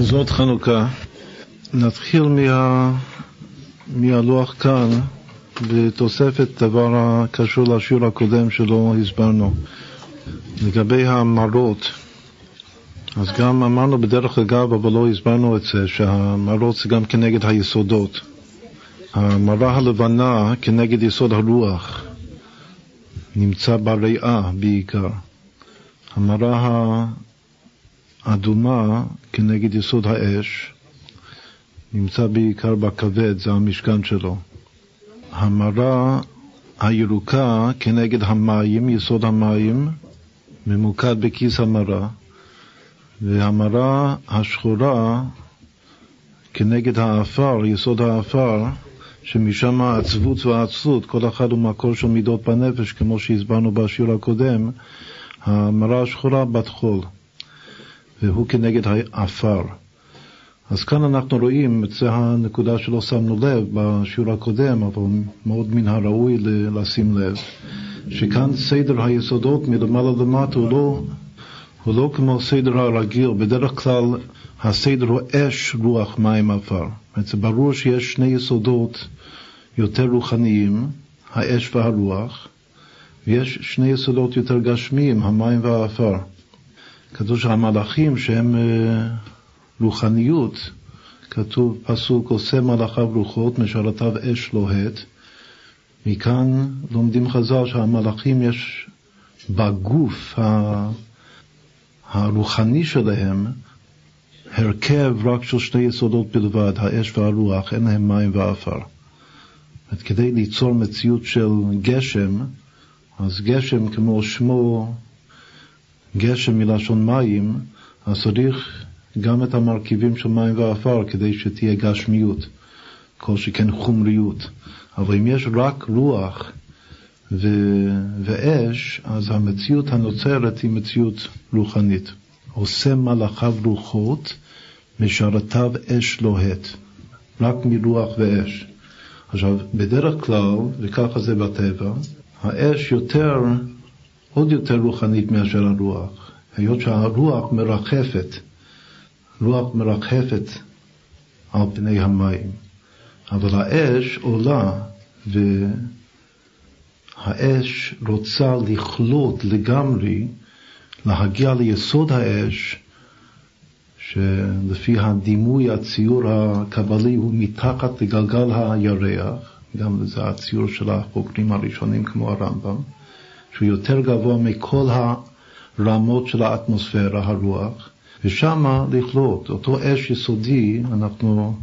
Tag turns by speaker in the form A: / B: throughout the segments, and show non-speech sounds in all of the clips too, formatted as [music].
A: זאת חנוכה. נתחיל מה, מהלוח כאן בתוספת דבר הקשור לשיעור הקודם שלא הסברנו. לגבי המראות, אז גם אמרנו בדרך אגב, אבל לא הסברנו את זה, שהמראות זה גם כנגד היסודות. המראה הלבנה כנגד יסוד הרוח נמצא בריאה בעיקר. המראה האדומה כנגד יסוד האש נמצא בעיקר בכבד, זה המשכן שלו. המרה הירוקה כנגד המים, יסוד המים, ממוקד בכיס המרה, והמרה השחורה כנגד האפר, יסוד האפר, שמשם העצבות והעצלות, כל אחד הוא מקור של מידות בנפש, כמו שהסברנו בשיעור הקודם, המרה השחורה בת חול, והוא כנגד האפר. אז כאן אנחנו רואים, זו הנקודה שלא שמנו לב בשיעור הקודם, אבל מאוד מן הראוי לשים לב, שכאן סדר היסודות מלמעלה למטה הוא לא, הוא לא כמו סדר הרגיל, בדרך כלל הסדר הוא אש, רוח, מים, עפר. זה ברור שיש שני יסודות יותר רוחניים, האש והרוח, ויש שני יסודות יותר גשמיים, המים והעפר. כתוב שהמלאכים שהם אה, רוחניות, כתוב פסוק עושה מלאכיו רוחות, משרתיו אש לוהט. מכאן לומדים חז"ל שהמלאכים יש בגוף הרוחני שלהם הרכב רק של שני יסודות בלבד, האש והרוח, אין להם מים ועפר. כדי ליצור מציאות של גשם, אז גשם כמו שמו גשם מלשון מים, אז צריך גם את המרכיבים של מים ועפר כדי שתהיה גשמיות, כל שכן חומריות. אבל אם יש רק רוח ו... ואש, אז המציאות הנוצרת היא מציאות רוחנית. עושה מלאכיו רוחות, משרתיו אש לוהט, רק מרוח ואש. עכשיו, בדרך כלל, וככה זה בטבע, האש יותר, עוד יותר רוחנית מאשר הרוח, היות שהרוח מרחפת, רוח מרחפת על פני המים, אבל האש עולה והאש רוצה לכלות לגמרי, להגיע ליסוד האש, שלפי הדימוי, הציור הקבלי הוא מתחת לגלגל הירח, גם זה הציור של החוקרים הראשונים כמו הרמב"ם, שהוא יותר גבוה מכל הרמות של האטמוספירה, הרוח, ושם לכלות, אותו אש יסודי, אנחנו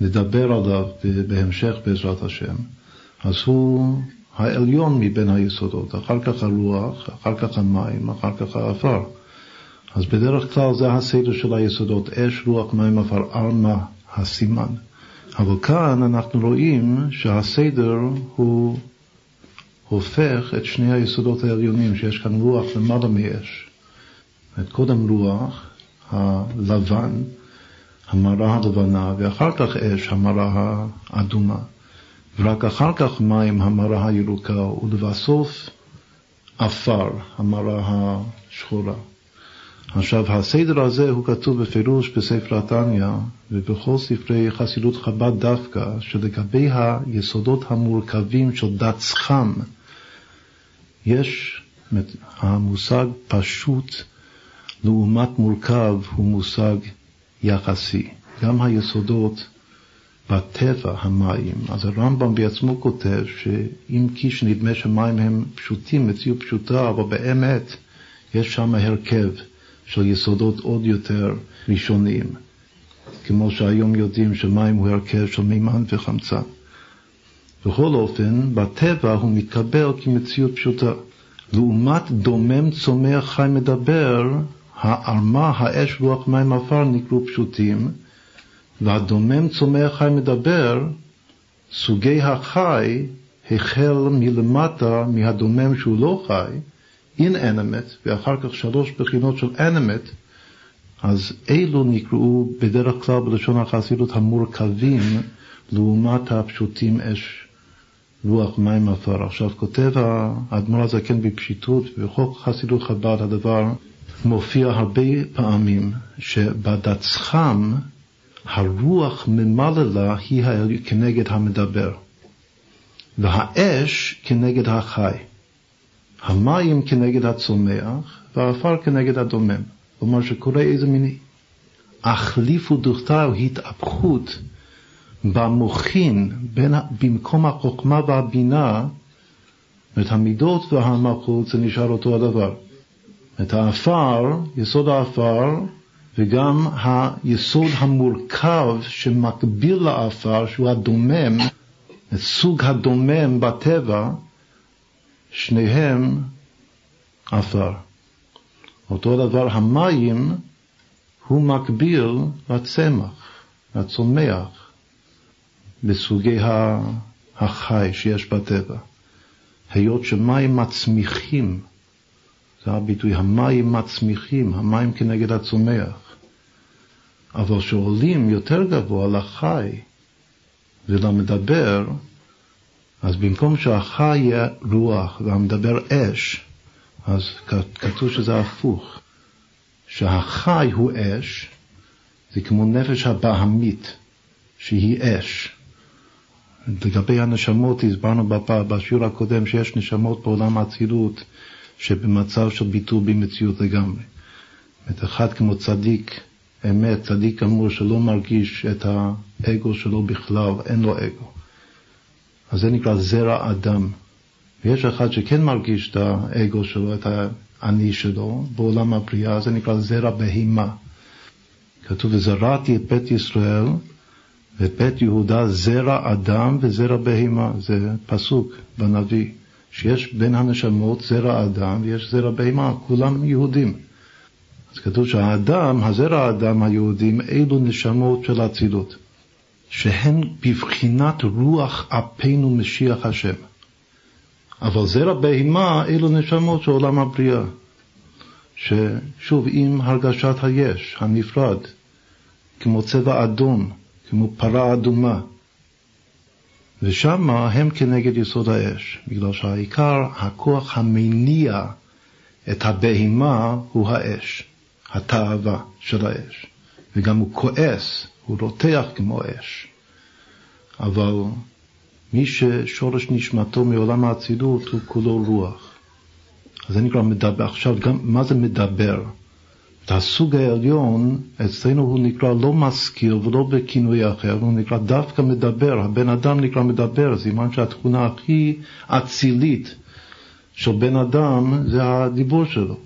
A: נדבר עליו בהמשך בעזרת השם, אז הוא העליון מבין היסודות, אחר כך הרוח, אחר כך המים, אחר כך האפר. אז בדרך כלל זה הסדר של היסודות, אש, רוח, מים, עפר, ארמה, הסימן. אבל כאן אנחנו רואים שהסדר הוא הופך את שני היסודות העליונים, שיש כאן רוח למעלה מאש. את קודם רוח, הלבן, המרה הלבנה, ואחר כך אש, המרה האדומה. ורק אחר כך מים, המרה הירוקה, ולבסוף עפר, המרה השחורה. עכשיו, הסדר הזה הוא כתוב בפירוש בספר התניא ובכל ספרי חסידות חב"ד דווקא, שלגבי היסודות המורכבים של דת סכם, יש, המושג פשוט לעומת מורכב הוא מושג יחסי. גם היסודות בטבע, המים, אז הרמב"ם בעצמו כותב שאם כי שנדמה שמים הם פשוטים, מציאות פשוטה, אבל באמת יש שם הרכב. של יסודות עוד יותר ראשוניים, כמו שהיום יודעים שמים הוא הרכב של מימן וחמצן. בכל אופן, בטבע הוא מתקבל כמציאות פשוטה. לעומת דומם, צומח, חי, מדבר, הערמה, האש, רוח, מים, עפר נקראו פשוטים, והדומם, צומח, חי, מדבר, סוגי החי החל מלמטה מהדומם שהוא לא חי, inanimate, ואחר כך שלוש בחינות של animate, אז אלו נקראו בדרך כלל בלשון החסידות המורכבים לעומת הפשוטים אש, רוח, מים, עפר. עכשיו כותב האדמו"ר הזקן בפשיטות, ובכל חסידות חב"ד הדבר מופיע הרבה פעמים שבדצחם הרוח ממללה היא כנגד המדבר, והאש כנגד החי, המים כנגד הצומח, והעפר כנגד הדומם. כלומר שקורה איזה מין החליף ודוכתא או התהפכות במוחין, בין, במקום החוכמה והבינה, את המידות והמלכות זה נשאר אותו הדבר. את האפר, יסוד האפר, וגם היסוד המורכב שמקביל לאפר, שהוא הדומם, את סוג הדומם בטבע, שניהם עפר. אותו דבר המים הוא מקביל לצמח, לצומח, בסוגי החי שיש בטבע. היות שמים מצמיחים, זה הביטוי, המים מצמיחים, המים כנגד הצומח. אבל כשעולים יותר גבוה לחי ולמדבר, אז במקום שהחי יהיה רוח והמדבר אש, אז כתוב שזה הפוך, שהחי הוא אש, זה כמו נפש הבהמית, שהיא אש. לגבי הנשמות, הסברנו בשיעור הקודם שיש נשמות בעולם האצילות שבמצב של ביטול במציאות לגמרי. את אחד כמו צדיק אמת, צדיק אמור שלא מרגיש את האגו שלו בכלל, אין לו אגו. אז זה נקרא זרע אדם. ויש אחד שכן מרגיש את האגו שלו, את האני שלו, בעולם הבריאה, זה נקרא זרע בהימה. כתוב, וזרעתי את בית ישראל ואת בית יהודה זרע אדם וזרע בהימה. זה פסוק בנביא, שיש בין הנשמות זרע אדם ויש זרע בהימה, כולם יהודים. אז כתוב שהאדם, הזרע האדם היהודים, אלו נשמות של אצילות, שהן בבחינת רוח אפינו משיח השם. אבל זרע בהימה אלו נשמות של עולם הבריאה, ששוב עם הרגשת היש, הנפרד, כמו צבע אדום, כמו פרה אדומה. ושם הם כנגד יסוד האש, בגלל שהעיקר, הכוח המניע את הבהימה הוא האש, התאווה של האש. וגם הוא כועס, הוא רותח כמו אש. אבל מי ששורש נשמתו מעולם האצילות הוא כולו רוח. אז זה נקרא מדבר. עכשיו, גם, מה זה מדבר? הסוג העליון, אצלנו הוא נקרא לא מזכיר ולא בכינוי אחר, הוא נקרא דווקא מדבר, הבן אדם נקרא מדבר, סימן שהתכונה הכי אצילית של בן אדם זה הדיבור שלו.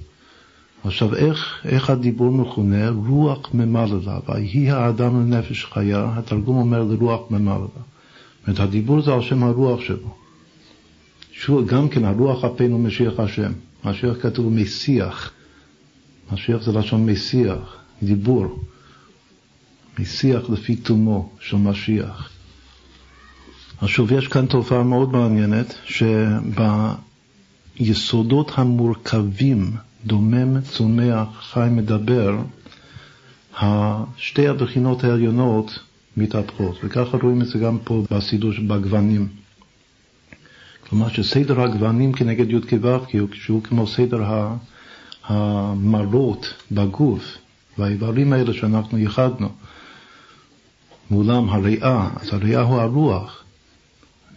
A: עכשיו, איך, איך הדיבור מכונה? רוח ממללה, ויהי האדם לנפש חיה, התרגום אומר לרוח ממללה. זאת אומרת, הדיבור זה על שם הרוח שלו. שהוא גם כן הרוח אפינו משיח השם. משיח כתוב משיח. משיח זה לשון משיח, דיבור. משיח לפי תומו של משיח. עכשיו יש כאן תופעה מאוד מעניינת, שביסודות המורכבים, דומם, צומח, חי, מדבר, שתי הבחינות העליונות מתהפכות, וככה רואים את זה גם פה בסידור בגוונים. כלומר שסדר הגוונים כנגד י"ק ו"ק, שהוא כמו סדר המרות בגוף, והאיברים האלה שאנחנו ייחדנו, מולם הריאה, אז הריאה הוא הרוח,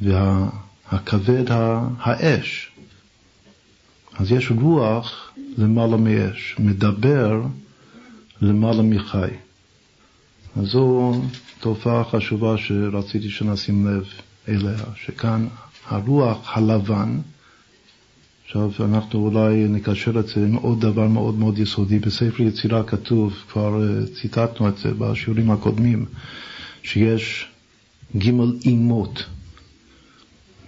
A: והכבד האש. אז יש רוח למעלה מאש, מדבר למעלה מחי. אז זו תופעה חשובה שרציתי שנשים לב אליה, שכאן הרוח הלבן, עכשיו אנחנו אולי נקשר את זה עם עוד דבר מאוד מאוד יסודי. בספר יצירה כתוב, כבר אה, ציטטנו את זה בשיעורים הקודמים, שיש ג' אימות.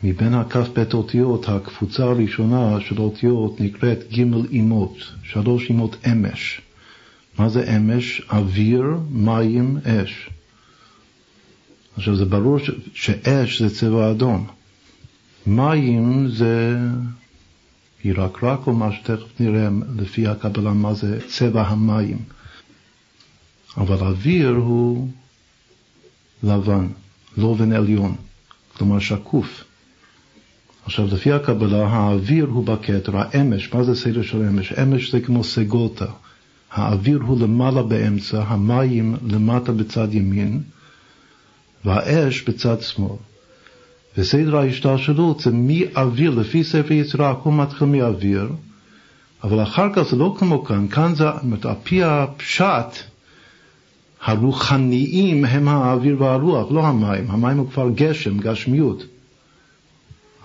A: מבין הכ"ב אותיות, הקבוצה הראשונה של אותיות נקראת ג' אימות, שלוש אימות אמש. מה זה אמש? אוויר, מים, אש. עכשיו זה ברור ש... שאש זה צבע אדום. מים זה ירקרק או מה שתכף נראה לפי הקבלה מה זה צבע המים. אבל אוויר הוא לבן, לובן עליון, כלומר שקוף. עכשיו, לפי הקבלה, האוויר הוא בכתר, האמש, מה זה סדר של אמש? אמש זה כמו סגולתא. האוויר הוא למעלה באמצע, המים למטה בצד ימין, והאש בצד שמאל. וסדר ההשתלשלות זה מאוויר, לפי ספר יצירה, הכל מתחיל מאוויר, אבל אחר כך זה לא כמו כאן, כאן זה, על פי הפשט, הרוחניים הם האוויר והרוח, לא המים, המים הוא כבר גשם, גשמיות.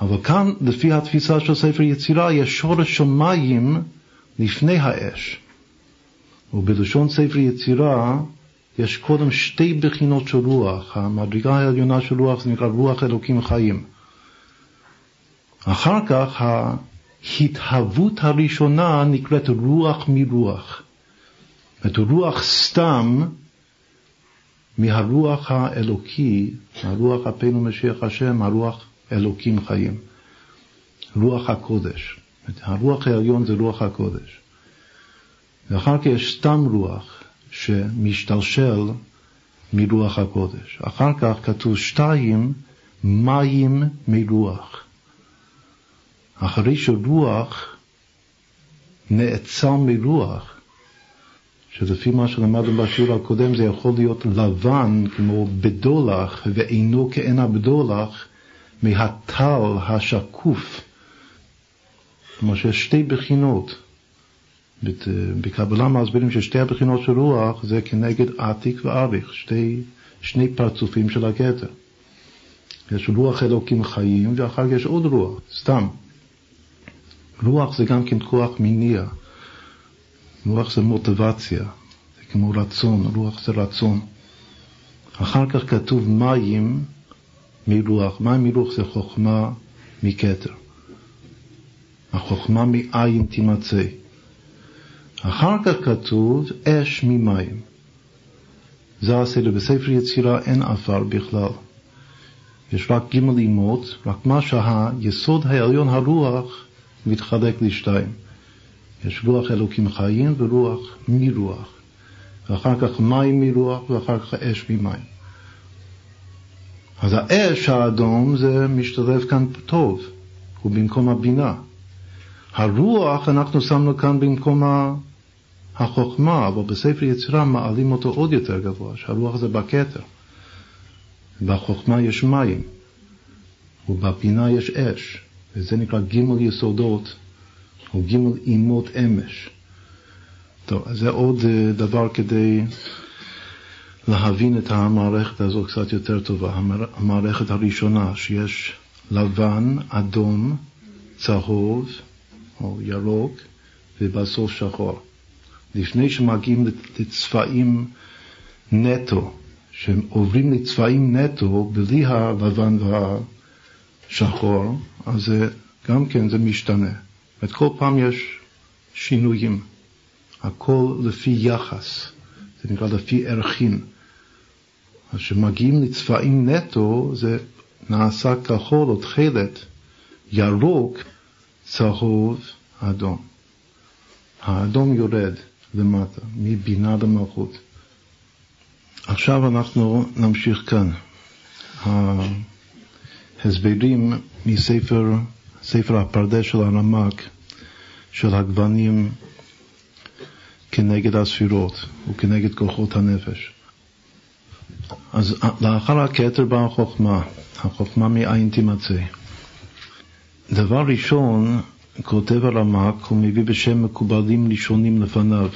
A: אבל כאן, לפי התפיסה של ספר יצירה, יש שורש של מים לפני האש. ובלשון ספר יצירה, יש קודם שתי בחינות של רוח. המדרגה העליונה של רוח זה נקרא רוח אלוקים חיים. אחר כך ההתהוות הראשונה נקראת רוח מרוח. זאת רוח סתם מהרוח האלוקי, הרוח אפינו משיח השם, הרוח אלוקים חיים. רוח הקודש. הרוח העליון זה רוח הקודש. ואחר כך יש סתם רוח שמשתלשל מרוח הקודש. אחר כך כתוב שתיים, מים מרוח. אחרי שרוח נאצל מרוח, שלפי מה שלמדנו בשיעור הקודם זה יכול להיות לבן כמו בדולח ואינו כעין הבדולח מהטל השקוף. כלומר שיש שתי בחינות. בקבלה מסבירים ששתי הבחינות של רוח זה כנגד עתיק ואריך, שתי, שני פרצופים של הכתר. יש רוח אלוקים חיים ואחר כך יש עוד רוח, סתם. רוח זה גם כן כוח מניע. רוח זה מוטיבציה, זה כמו רצון, רוח זה רצון. אחר כך כתוב מים מרוח. מים מרוח זה חוכמה מכתר. החוכמה מאין תימצא. אחר כך כתוב אש ממים. זה הסדר. בספר יצירה אין עפר בכלל. יש רק ג' אימות, רק מה שהיסוד העליון הרוח מתחלק לשתיים. יש רוח אלוקים חיים ורוח מרוח. ואחר כך מים מרוח ואחר כך אש ממים. אז האש האדום זה משתלב כאן טוב, הוא במקום הבינה. הרוח אנחנו שמנו כאן במקום החוכמה, אבל בספר יצירה מעלים אותו עוד יותר גבוה, שהרוח זה בכתר. בחוכמה יש מים, ובבינה יש אש, וזה נקרא ג' יסודות, או ג' אימות אמש. טוב, אז זה עוד אה, דבר כדי להבין את המערכת הזו קצת יותר טובה. המערכת הראשונה, שיש לבן, אדום, צהוב או ירוק, ובסוף שחור. לפני שמגיעים לצבעים נטו, שהם עוברים לצבעים נטו בלי הלבן והשחור, אז זה, גם כן זה משתנה. זאת כל פעם יש שינויים, הכל לפי יחס, זה נקרא לפי ערכים. אז כשמגיעים לצבעים נטו, זה נעשה כחול או תכלת, ירוק, צהוב, אדום. האדום יורד. למטה, מבינה למלכות. עכשיו אנחנו נמשיך כאן. ההסברים מספר ספר הפרדס של הרמק, של הגוונים כנגד הספירות וכנגד כוחות הנפש. אז לאחר הכתר באה החוכמה, החוכמה מאין תימצא. דבר ראשון, כותב הרמק, הוא מביא בשם מקובלים ראשונים לפניו.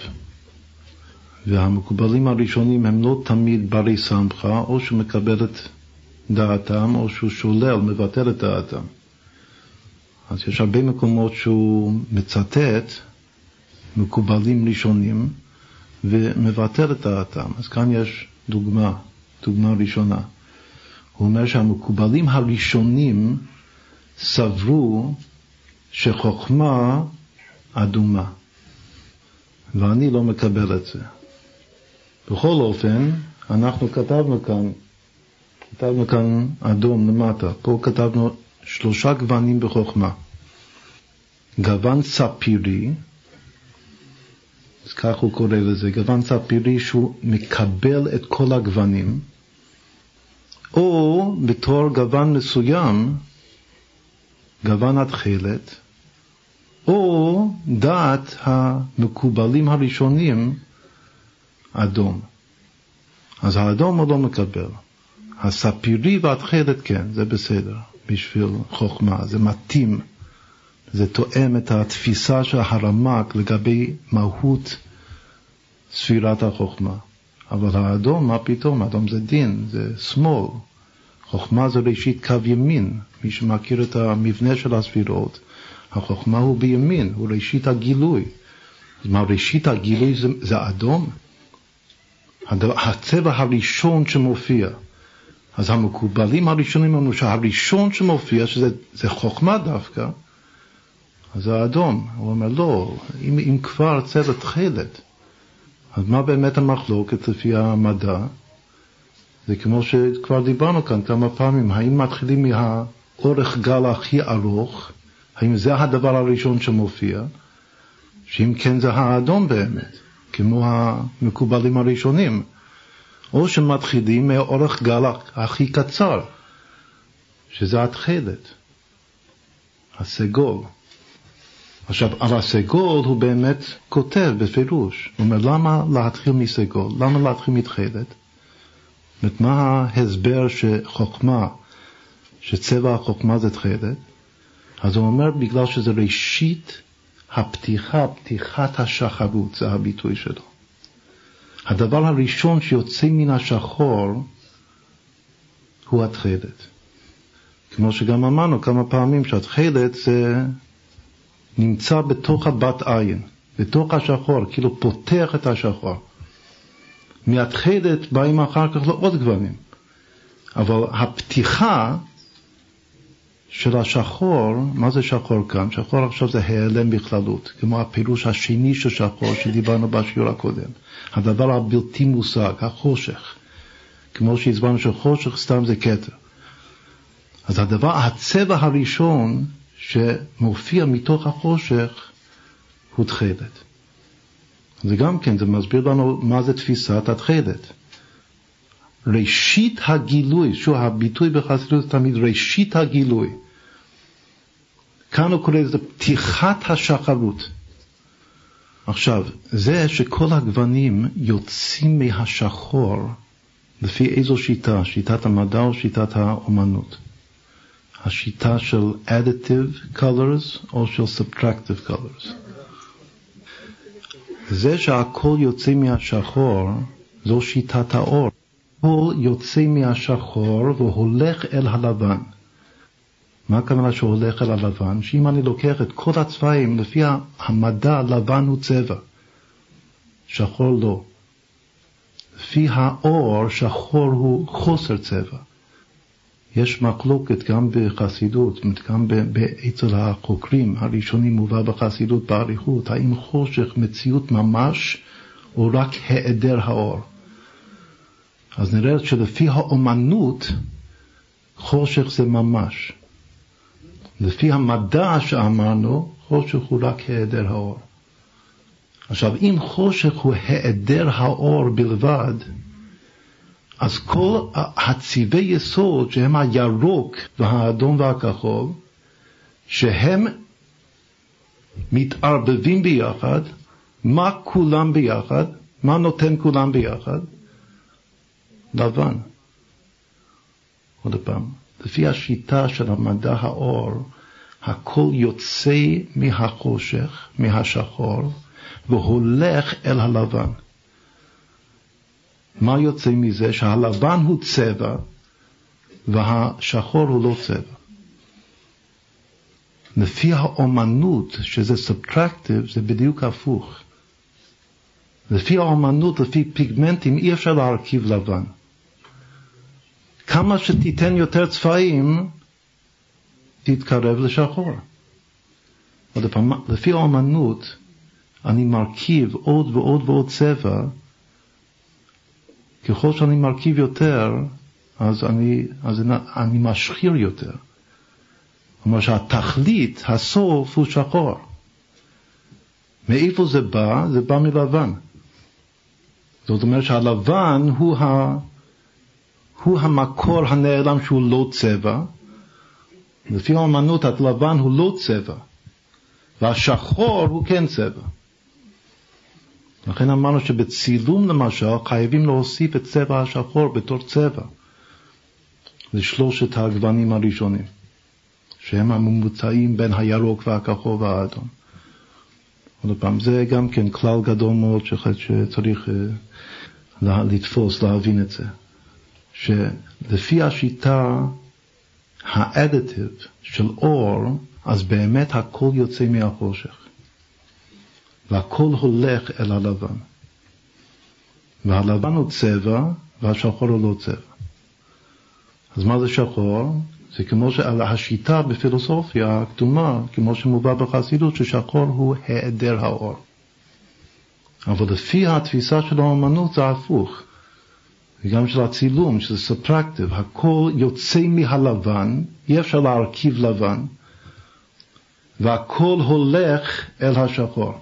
A: והמקובלים הראשונים הם לא תמיד ברי סמכה, או שהוא מקבל את דעתם, או שהוא שולל, מבטל את דעתם. אז יש הרבה מקומות שהוא מצטט מקובלים ראשונים ומבטל את דעתם. אז כאן יש דוגמה, דוגמה ראשונה. הוא אומר שהמקובלים הראשונים סברו שחוכמה אדומה, ואני לא מקבל את זה. בכל אופן, אנחנו כתבנו כאן, כתבנו כאן אדום למטה, פה כתבנו שלושה גוונים בחוכמה. גוון ספירי, אז כך הוא קורא לזה, גוון ספירי שהוא מקבל את כל הגוונים, או בתור גוון מסוים גוון התכלת, או דעת המקובלים הראשונים, אדום. אז האדום הוא לא מקבל. הספירי והתכלת כן, זה בסדר, בשביל חוכמה, זה מתאים, זה תואם את התפיסה של הרמק לגבי מהות ספירת החוכמה. אבל האדום, מה פתאום? האדום זה דין, זה שמאל. חוכמה זה ראשית קו ימין. מי שמכיר את המבנה של הספירות, החוכמה הוא בימין, הוא ראשית הגילוי. מה ראשית הגילוי זה, זה אדום? הדבר, הצבע הראשון שמופיע. אז המקובלים הראשונים אמרו שהראשון שמופיע, שזה חוכמה דווקא, אז זה האדום. הוא אומר, לא, אם, אם כבר צבע תכלת, אז מה באמת המחלוקת לפי המדע? זה כמו שכבר דיברנו כאן כמה פעמים, האם מתחילים מהאורך גל הכי ארוך, האם זה הדבר הראשון שמופיע? שאם כן זה האדום באמת, כמו המקובלים הראשונים. או שמתחילים מאורך גל הכי קצר, שזה התכלת, הסגול. עכשיו, על הסגול הוא באמת כותב בפירוש. הוא אומר, למה להתחיל מסגול? למה להתחיל מתכלת? זאת מה ההסבר שחוכמה, שצבע החוכמה זה תכלת? אז הוא אומר, בגלל שזה ראשית הפתיחה, פתיחת השחרות, זה הביטוי שלו. הדבר הראשון שיוצא מן השחור הוא התכלת. כמו שגם אמרנו כמה פעמים שהתכלת זה נמצא בתוך הבת עין, בתוך השחור, כאילו פותח את השחור. מהתכלת באים אחר כך לעוד גוונים. אבל הפתיחה של השחור, מה זה שחור כאן? שחור עכשיו זה העלם בכללות, כמו הפירוש השני של שחור שדיברנו בשיעור הקודם. הדבר הבלתי מושג, החושך. כמו שהסברנו שחושך סתם זה כתר. אז הדבר, הצבע הראשון שמופיע מתוך החושך הוא תכלת. זה גם כן, זה מסביר לנו מה זה תפיסת התכלת. ראשית הגילוי, שוב, הביטוי בחסידות תמיד ראשית הגילוי. כאן הוא קורא לזה פתיחת השחרות. עכשיו, זה שכל הגוונים יוצאים מהשחור, לפי איזו שיטה? שיטת המדע או שיטת האומנות? השיטה של additive colors או של subtractive colors. זה שהכל יוצא מהשחור, זו שיטת האור. הכל יוצא מהשחור והולך אל הלבן. מה הכוונה שהולך אל הלבן? שאם אני לוקח את כל הצבעים, לפי המדע, לבן הוא צבע, שחור לא. לפי האור, שחור הוא חוסר צבע. יש מחלוקת גם בחסידות, גם אצל החוקרים הראשונים מובא בחסידות באריכות, האם חושך מציאות ממש או רק היעדר האור. אז נראה שלפי האומנות, חושך זה ממש. לפי המדע שאמרנו, חושך הוא רק היעדר האור. עכשיו, אם חושך הוא היעדר האור בלבד, אז כל הצבעי יסוד שהם הירוק והאדום והכחול, שהם מתערבבים ביחד, מה כולם ביחד? מה נותן כולם ביחד? לבן. עוד פעם, לפי השיטה של המדע האור, הכל יוצא מהחושך, מהשחור, והולך אל הלבן. מה יוצא מזה? שהלבן הוא צבע והשחור הוא לא צבע. לפי האומנות, שזה סובטרקטיב, זה בדיוק הפוך. לפי האומנות, לפי פיגמנטים, אי אפשר להרכיב לבן. כמה שתיתן יותר צבעים, תתקרב לשחור. עוד פעם, לפי האומנות, אני מרכיב עוד ועוד ועוד צבע, ככל שאני מרכיב יותר, אז אני, אז אני משחיר יותר. כלומר שהתכלית, הסוף, הוא שחור. מאיפה זה בא? זה בא מלבן. זאת אומרת שהלבן הוא, ה, הוא המקור הנעלם שהוא לא צבע, לפי האמנות הלבן הוא לא צבע, והשחור הוא כן צבע. לכן אמרנו שבצילום למשל חייבים להוסיף את צבע השחור בתור צבע לשלושת הגוונים הראשונים, שהם הממוצעים בין הירוק והכחול והאדום. עוד פעם, זה גם כן כלל גדול מאוד שצריך אה, לתפוס, להבין את זה. שלפי השיטה האדיטיב של אור, אז באמת הכל יוצא מהחושך. והכל הולך אל הלבן. והלבן הוא צבע והשחור הוא לא צבע. אז מה זה שחור? זה כמו שהשיטה בפילוסופיה הקדומה, כמו שמובא בחסידות, ששחור הוא היעדר האור. אבל לפי התפיסה של האמנות זה הפוך. וגם של הצילום, שזה ספרקטיב, הכל יוצא מהלבן, אי אפשר להרכיב לבן, והכל הולך אל השחור.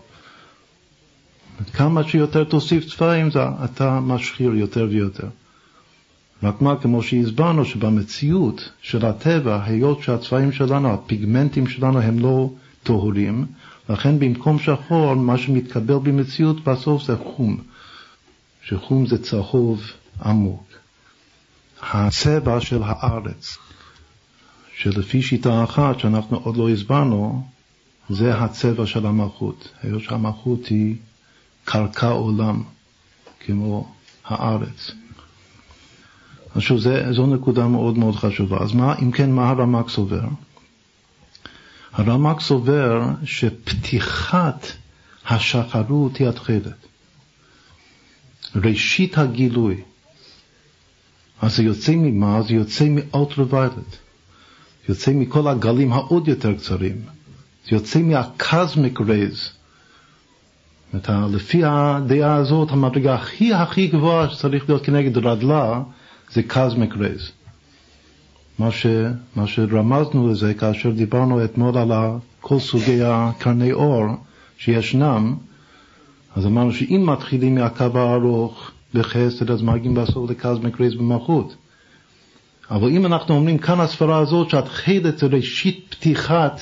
A: כמה שיותר תוסיף צבעים, אתה משחיר יותר ויותר. רק מה, כמו שהסברנו, שבמציאות של הטבע, היות שהצבעים שלנו, הפיגמנטים שלנו הם לא טהורים, לכן במקום שחור, מה שמתקבל במציאות בסוף זה חום, שחום זה צהוב עמוק. הצבע של הארץ, שלפי שיטה אחת שאנחנו עוד לא הסברנו, זה הצבע של המלכות. היות שהמלכות היא קרקע עולם, כמו הארץ. שוב, זו נקודה מאוד מאוד חשובה. אז מה, אם כן, מה הרמק סובר? הרמק סובר שפתיחת השחרות היא התכלת. ראשית הגילוי. אז זה יוצא ממה? זה יוצא מאולטרווויילט. יוצא מכל הגלים העוד יותר קצרים. זה יוצא מהקזמיק רייז. לפי הדעה הזאת, המדרגה הכי הכי גבוהה שצריך להיות כנגד רדלה, זה קזמיק רייז. מה, ש, מה שרמזנו לזה כאשר דיברנו אתמול על כל סוגי הקרני אור שישנם, אז אמרנו שאם מתחילים מהקו הארוך בחסד, אז מגיעים בסוף לקזמיק רייז במלכות. אבל אם אנחנו אומרים כאן הספרה הזאת שהתחילת זה ראשית פתיחת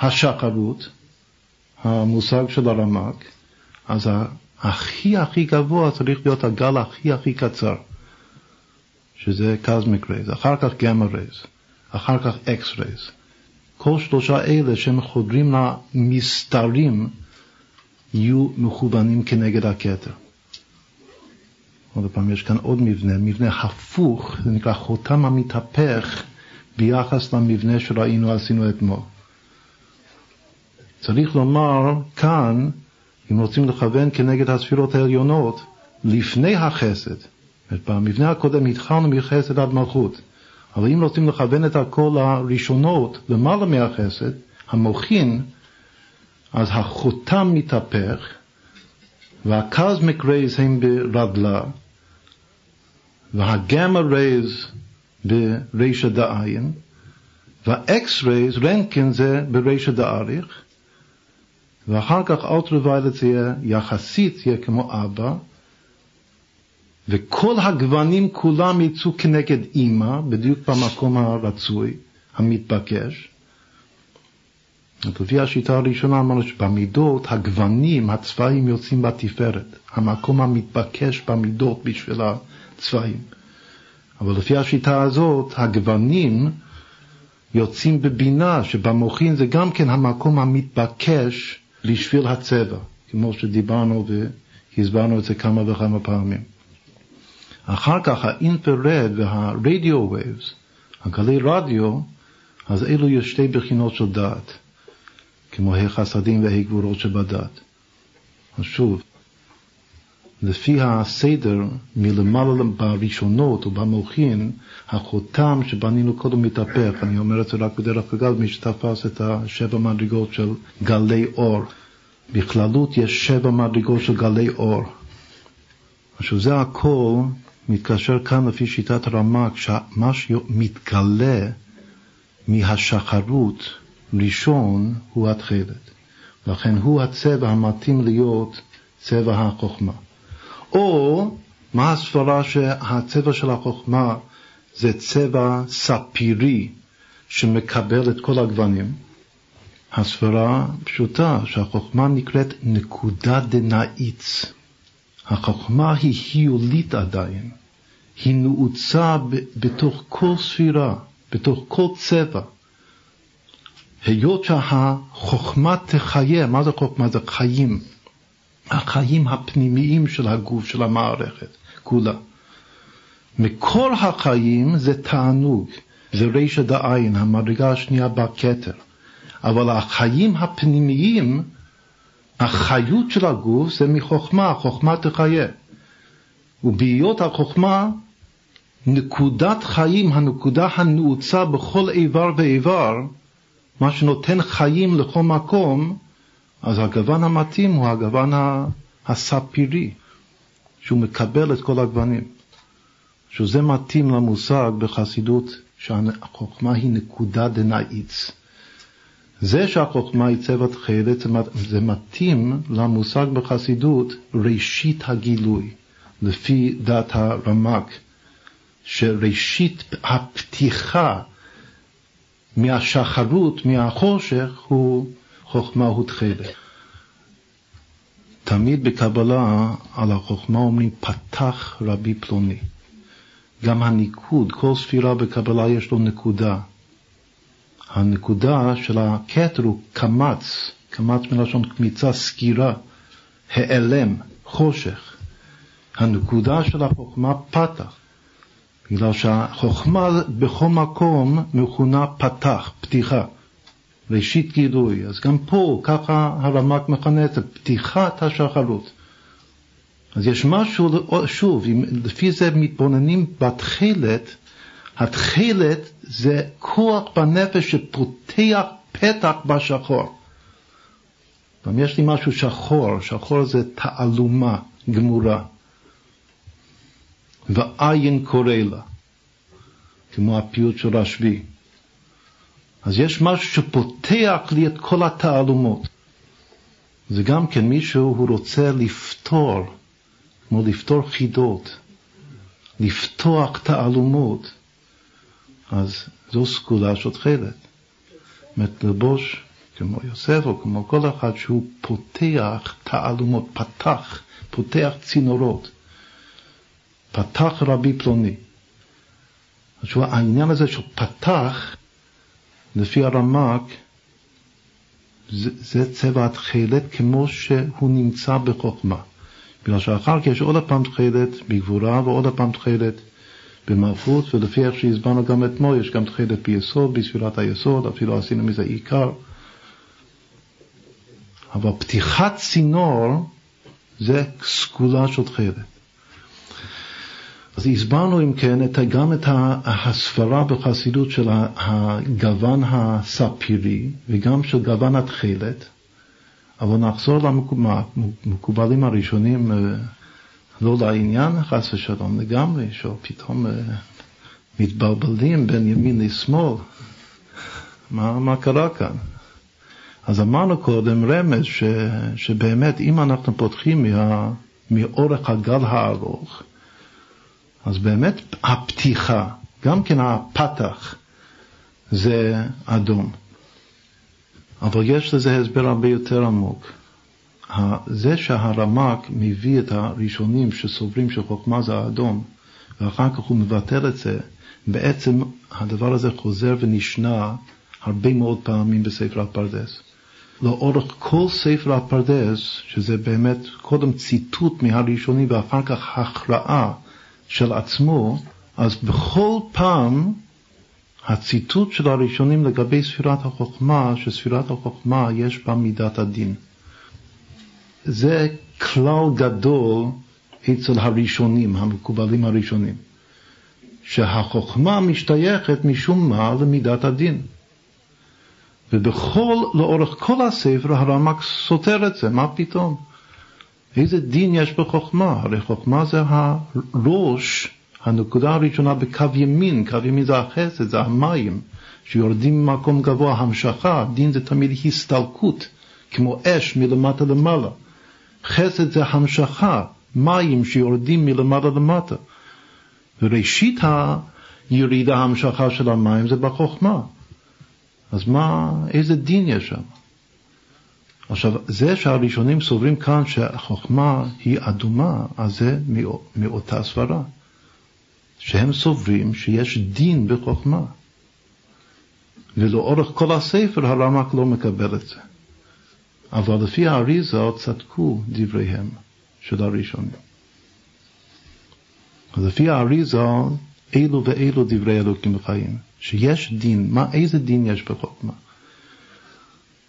A: השחרות, המושג של הרמק, אז הכי הכי גבוה צריך להיות הגל הכי הכי קצר, שזה cosmic rays, אחר כך gamma rays, אחר כך X rays. כל שלושה אלה שהם חודרים למסתרים יהיו מכוונים כנגד הכתר. עוד פעם, יש כאן עוד מבנה, מבנה הפוך, זה נקרא חותם המתהפך ביחס למבנה שראינו, עשינו אתמול. צריך לומר כאן, אם רוצים לכוון כנגד הספירות העליונות, לפני החסד. במבנה הקודם התחלנו מחסד עד מלכות, אבל אם רוצים לכוון את הכל הראשונות למעלה מהחסד, המוחין, אז החותם מתהפך, רייז הם ברדלה, והגמא רייז ברישא דעין, והאקס רייז, רנקין זה ברישא דאריך, ואחר כך אולטרווויילט זה יהיה יחסית, יהיה כמו אבא, וכל הגוונים כולם יצאו כנגד אימא, בדיוק במקום הרצוי, המתבקש. לפי השיטה הראשונה אמרנו שבמידות הגוונים, הצבעים יוצאים בתפארת, המקום המתבקש במידות בשביל הצבעים. אבל לפי השיטה הזאת, הגוונים יוצאים בבינה, שבמוחין זה גם כן המקום המתבקש לשביל הצבע, כמו שדיברנו והסברנו את זה כמה וכמה פעמים. אחר כך האינפרד והרדיו וייבס, הגלי רדיו, אז אלו יש שתי בחינות של דעת, כמו החסדים והגבורות שבדת. אז שוב, לפי הסדר מלמעלה בראשונות או במוחין, החותם שבנינו קודם מתהפך. אני אומר את זה רק בדרך אגב, מי שתפס את השבע מדרגות של גלי אור. בכללות יש שבע מדרגות של גלי אור. עכשיו זה הכל מתקשר כאן לפי שיטת הרמ"ק, שמה שמתגלה מהשחרות ראשון הוא התכלת. לכן הוא הצבע המתאים להיות צבע החוכמה. או מה הסברה שהצבע של החוכמה זה צבע ספירי, שמקבל את כל הגוונים, הסברה פשוטה שהחוכמה נקראת נקודה דנאיץ. החוכמה היא היולית עדיין, היא נעוצה בתוך כל ספירה, בתוך כל צבע. היות שהחוכמה תחיה, מה זה חוכמה? זה חיים. החיים הפנימיים של הגוף, של המערכת, כולה. מקור החיים זה תענוג, זה רשע דעין, המדרגה השנייה בכתר. אבל החיים הפנימיים, החיות של הגוף זה מחוכמה, חוכמה תחיה. ובהיות החוכמה, נקודת חיים, הנקודה הנעוצה בכל איבר ואיבר, מה שנותן חיים לכל מקום, אז הגוון המתאים הוא הגוון הספירי, שהוא מקבל את כל הגוונים. שזה מתאים למושג בחסידות שהחוכמה היא נקודה דנאיץ. זה שהחוכמה היא צבע תכלת, זה מתאים למושג בחסידות ראשית הגילוי, לפי דת הרמק, שראשית הפתיחה מהשחרות, מהחושך, הוא חוכמה ותכלת. תמיד בקבלה על החוכמה אומרים פתח רבי פלוני. גם הניקוד, כל ספירה בקבלה יש לו נקודה. הנקודה של הכתר הוא קמץ, קמץ מלשון קמיצה, סקירה, העלם, חושך. הנקודה של החוכמה פתח, בגלל שהחוכמה בכל מקום מכונה פתח, פתיחה, ראשית גילוי. אז גם פה, ככה הרמק מכנה את זה, פתיחת השחרות. אז יש משהו, שוב, לפי זה מתבוננים בתכלת, התכלת זה כוח בנפש שפותח פתח בשחור. גם יש לי משהו שחור, שחור זה תעלומה גמורה. ועין קורא לה, כמו הפיוט של רשב"י. אז יש משהו שפותח לי את כל התעלומות. זה גם כן מישהו, הוא רוצה לפתור, כמו לפתור חידות, לפתוח תעלומות. אז זו סגולה של תכלת. זאת אומרת, לבוש כמו יוסף או כמו כל אחד שהוא פותח תעלומות, פתח, פותח צינורות. פתח רבי פלוני. עכשיו העניין הזה של פתח, לפי הרמק, זה, זה צבע התכלת כמו שהוא נמצא בחוכמה. בגלל שאחר כך יש עוד פעם תכלת בגבורה ועוד פעם תכלת במלכות, ולפי איך שהסברנו גם אתמול, יש גם תכלת ביסוד, בספירת היסוד, אפילו עשינו מזה עיקר. אבל פתיחת צינור זה סגולה של תכלת. אז הסברנו אם כן את, גם את הסברה בחסידות של הגוון הספירי וגם של גוון התכלת, אבל נחזור למקובלים הראשונים אה, לא לעניין, חס ושלום לגמרי, שפתאום uh, מתבלבלים בין ימין לשמאל. מה, מה קרה כאן? אז אמרנו קודם רמז ש, שבאמת אם אנחנו פותחים מה, מאורך הגל הארוך, אז באמת הפתיחה, גם כן הפתח, זה אדום. אבל יש לזה הסבר הרבה יותר עמוק. זה שהרמק מביא את הראשונים שסוברים שחוכמה זה האדום, ואחר כך הוא מבטל את זה, בעצם הדבר הזה חוזר ונשנה הרבה מאוד פעמים בספר הפרדס. לאורך כל ספר הפרדס, שזה באמת קודם ציטוט מהראשונים ואחר כך הכרעה של עצמו, אז בכל פעם הציטוט של הראשונים לגבי ספירת החוכמה, שספירת החוכמה יש בה מידת הדין. זה כלל גדול אצל הראשונים, המקובלים הראשונים, שהחוכמה משתייכת משום מה למידת הדין. ובכל, לאורך כל הספר הרמק סותר את זה, מה פתאום? איזה דין יש בחוכמה? הרי חוכמה זה הראש, הנקודה הראשונה בקו ימין, קו ימין זה החסד, זה המים, שיורדים ממקום גבוה, המשכה, דין זה תמיד הסתלקות, כמו אש מלמטה למעלה. חסד זה המשכה, מים שיורדים מלמטה למטה. וראשית הירידה, המשכה של המים זה בחוכמה. אז מה, איזה דין יש שם? עכשיו, זה שהראשונים סוברים כאן שהחוכמה היא אדומה, אז זה מאותה סברה. שהם סוברים שיש דין בחוכמה. ולאורך כל הספר הרמק לא מקבל את זה. אבל לפי האריזה צדקו דבריהם של הראשונים. לפי האריזה, אילו ואילו דברי אלוקים בחיים, שיש דין, מה, איזה דין יש בחוכמה?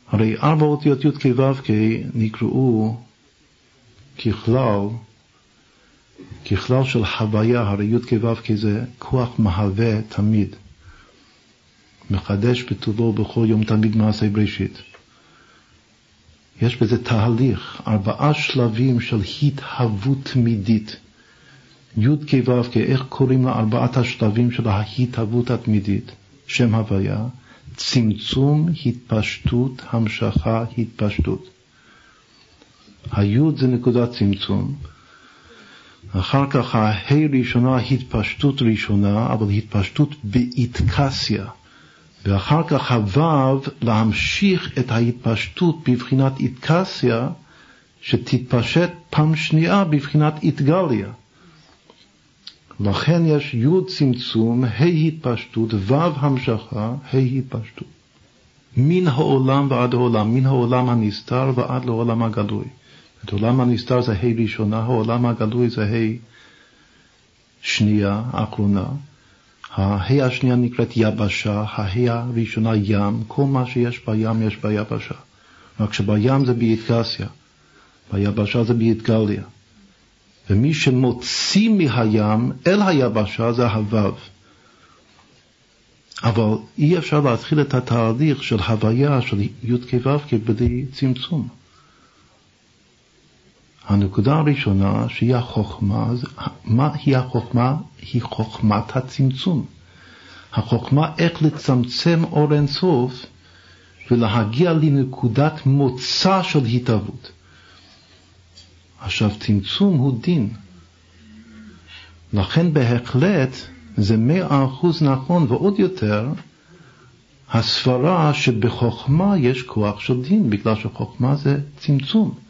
A: הרי ארבע אותיות י' כ' ו' כ' נקראו ככלל, ככלל של חוויה, הרי י' כ' ו' כ' זה כוח מהווה תמיד, מחדש בטובו בכל יום תמיד מעשה בראשית. יש בזה תהליך, ארבעה שלבים של התהוות תמידית. י' כ' ו' כ', איך קוראים לארבעת השלבים של ההתהוות התמידית? שם הוויה, צמצום, התפשטות, המשכה, התפשטות. היוד זה נקודת צמצום, אחר כך ההי ראשונה, התפשטות ראשונה, אבל התפשטות באיטקסיה. ואחר כך הוו להמשיך את ההתפשטות בבחינת איטקסיה, שתתפשט פעם שנייה בבחינת איטגליה. לכן יש י' צמצום, ה' התפשטות, ו' המשכה, ה' התפשטות. מן העולם ועד העולם, מן העולם הנסתר ועד לעולם הגלוי. את העולם הנסתר זה ה' ראשונה, העולם הגלוי זה ה' שנייה, האחרונה. הה' השנייה נקראת יבשה, הה' הראשונה ים, כל מה שיש בים יש ביבשה. רק שבים זה באיטגסיה, ביבשה זה באיטגליה. ומי שמוציא מהים אל היבשה זה הוו. אבל אי אפשר להתחיל את התהליך של הוויה של י' כ' ו' בלי צמצום. הנקודה הראשונה שהיא החוכמה, מה היא החוכמה? היא חוכמת הצמצום. החוכמה איך לצמצם אור אינסוף ולהגיע לנקודת מוצא של התהוות. עכשיו, צמצום הוא דין. לכן בהחלט זה מאה אחוז נכון, ועוד יותר, הסברה שבחוכמה יש כוח של דין, בגלל שחוכמה זה צמצום.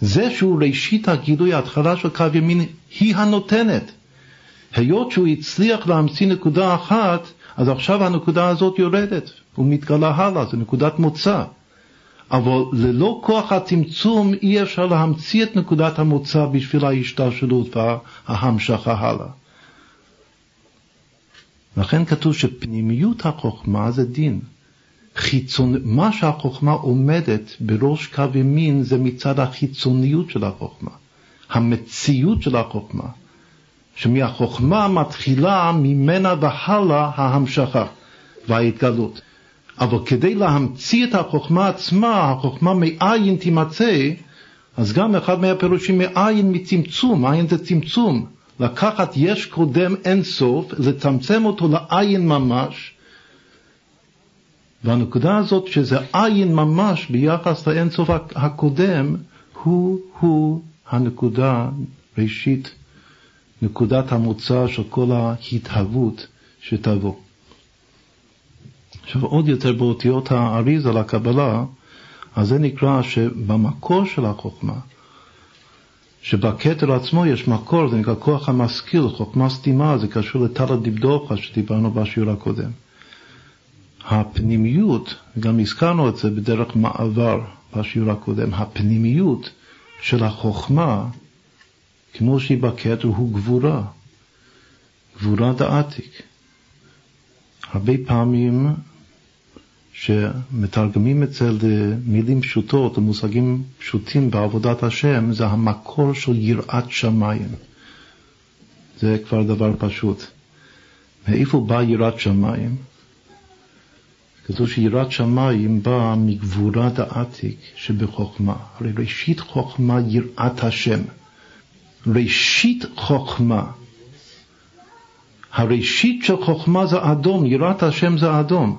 A: זה שהוא ראשית הגילוי, ההתחלה של קו ימין, היא הנותנת. היות שהוא הצליח להמציא נקודה אחת, אז עכשיו הנקודה הזאת יורדת, ומתגלה הלאה, זו נקודת מוצא. אבל ללא כוח הצמצום אי אפשר להמציא את נקודת המוצא בשביל ההשתלשלות וההמשכה הלאה. לכן כתוב שפנימיות החוכמה זה דין. חיצון, מה שהחוכמה עומדת בראש קו ימין זה מצד החיצוניות של החוכמה, המציאות של החוכמה, שמהחוכמה מתחילה ממנה והלאה ההמשכה וההתגלות. אבל כדי להמציא את החוכמה עצמה, החוכמה מאין תימצא, אז גם אחד מהפירושים מאין מצמצום, מאין זה צמצום. לקחת יש קודם אין סוף, לצמצם אותו לעין ממש, והנקודה הזאת שזה עין ממש ביחס לאין סוף הקודם, הוא-הוא הנקודה, ראשית, נקודת המוצא של כל ההתהוות שתבוא. עכשיו עוד יותר באותיות האריזה לקבלה, אז זה נקרא שבמקור של החוכמה, שבכתר עצמו יש מקור, זה נקרא כוח המשכיל, חוכמה סתימה, זה קשור לטל הדבדוחה שדיברנו בשיעור הקודם. הפנימיות, וגם הזכרנו את זה בדרך מעבר בשיעור הקודם, הפנימיות של החוכמה, כמו שהיא בכתר, הוא גבורה, גבורה דעתיק. הרבה פעמים שמתרגמים את זה למילים פשוטות, למושגים פשוטים בעבודת השם, זה המקור של יראת שמיים. זה כבר דבר פשוט. מאיפה באה יראת שמיים? כתוב שיראת שמיים באה מגבורת העתיק שבחוכמה. הרי ראשית חוכמה יראת השם. ראשית חוכמה. הראשית של חוכמה זה אדום, יראת השם זה אדום.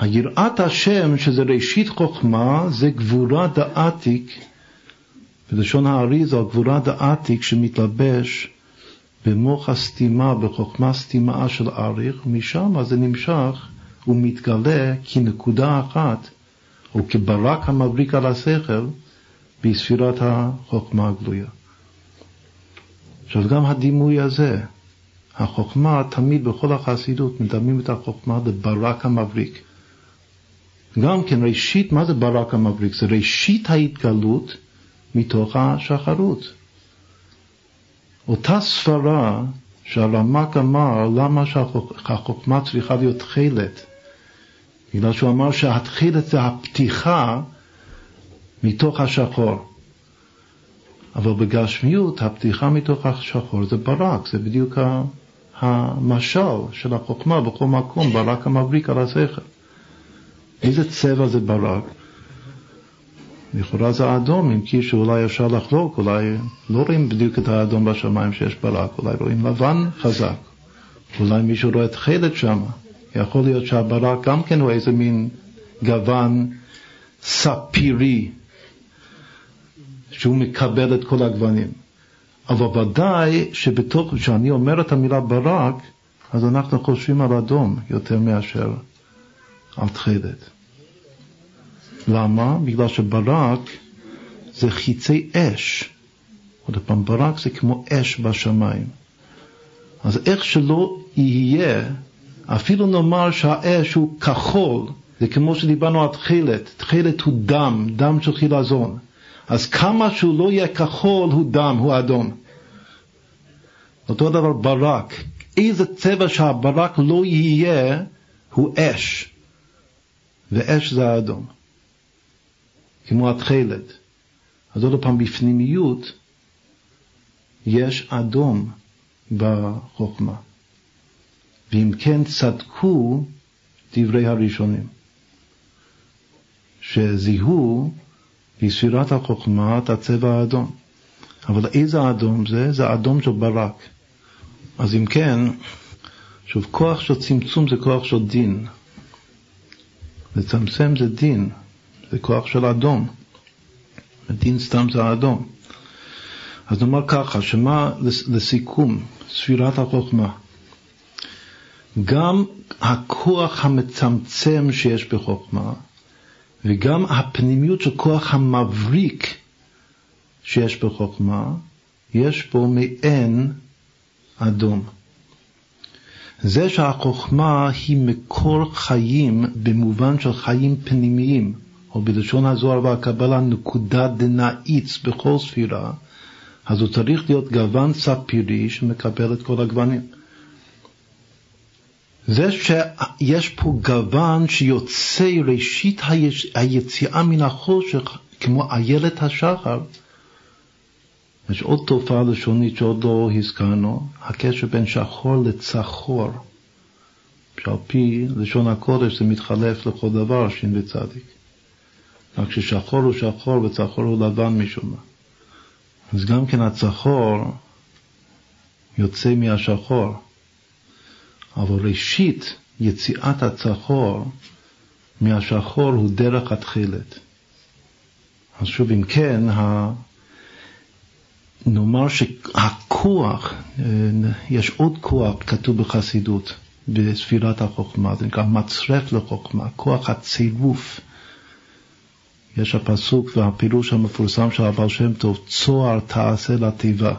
A: היראת השם, שזה ראשית חוכמה, זה גבורה דעתיק, בלשון האריזה, גבורה דעתיק שמתלבש במוח הסתימה, בחוכמה סתימה של אריך, ומשם זה נמשך הוא מתגלה כנקודה אחת, או כברק המבריק על השכל, בספירת החוכמה הגלויה. עכשיו גם הדימוי הזה, החוכמה תמיד בכל החסידות מדמים את החוכמה לברק המבריק. גם כן ראשית, מה זה ברק המבריק? זה ראשית ההתגלות מתוך השחרות. אותה סברה שהרמק אמר למה שהחוכמה צריכה להיות תכלת, בגלל שהוא אמר שהתכלת זה הפתיחה מתוך השחור. אבל בגשמיות הפתיחה מתוך השחור זה ברק, זה בדיוק המשל של החוכמה בכל מקום, ברק המבריק על השכל. איזה צבע זה ברק? לכאורה זה אדום, אם כי שאולי אפשר לחלוק, אולי לא רואים בדיוק את האדום בשמיים שיש ברק, אולי רואים לבן חזק, אולי מישהו רואה תכלת שם, יכול להיות שהברק גם כן הוא איזה מין גוון ספירי, שהוא מקבל את כל הגוונים. אבל ודאי שבתוך, כשאני אומר את המילה ברק, אז אנחנו חושבים על אדום יותר מאשר על תכלת. למה? בגלל שברק זה חיצי אש. עוד פעם, ברק זה כמו אש בשמיים. אז איך שלא יהיה, אפילו נאמר שהאש הוא כחול, זה כמו שדיברנו על תכלת, תכלת הוא דם, דם של חילזון. אז כמה שהוא לא יהיה כחול הוא דם, הוא אדום. אותו דבר ברק, איזה צבע שהברק לא יהיה, הוא אש, ואש זה האדום. כמו התכלת. אז עוד פעם, בפנימיות יש אדום בחוכמה. ואם כן צדקו דברי הראשונים, שזיהו בספירת החוכמה את הצבע האדום. אבל איזה אדום זה? זה אדום של ברק. אז אם כן, שוב, כוח של צמצום זה כוח של דין. לצמצם זה דין, זה כוח של אדום. הדין סתם זה אדום. אז נאמר ככה, שמה לסיכום, ספירת החוכמה. גם הכוח המצמצם שיש בחוכמה, וגם הפנימיות של כוח המבריק שיש בחוכמה, יש בו מעין אדום. זה שהחוכמה היא מקור חיים במובן של חיים פנימיים, או בלשון הזוהר והקבלה נקודה דנאיץ בכל ספירה, אז הוא צריך להיות גוון ספירי שמקבל את כל הגוונים. זה שיש פה גוון שיוצא ראשית היציאה מן החושך, כמו איילת השחר, יש עוד תופעה לשונית שעוד לא הזכרנו, הקשר בין שחור לצחור, שעל פי לשון הקודש זה מתחלף לכל דבר, שין וצדיק. רק ששחור הוא שחור וצחור הוא לבן משום מה. אז גם כן הצחור יוצא מהשחור, אבל ראשית יציאת הצחור מהשחור הוא דרך התכלת. אז שוב, אם כן, ה... נאמר שהכוח, אה, יש עוד כוח כתוב בחסידות, בספירת החוכמה, זה נקרא מצרף לחוכמה, כוח הצירוף. יש הפסוק והפירוש המפורסם של הבעל שם טוב, צוהר תעשה לתיבה.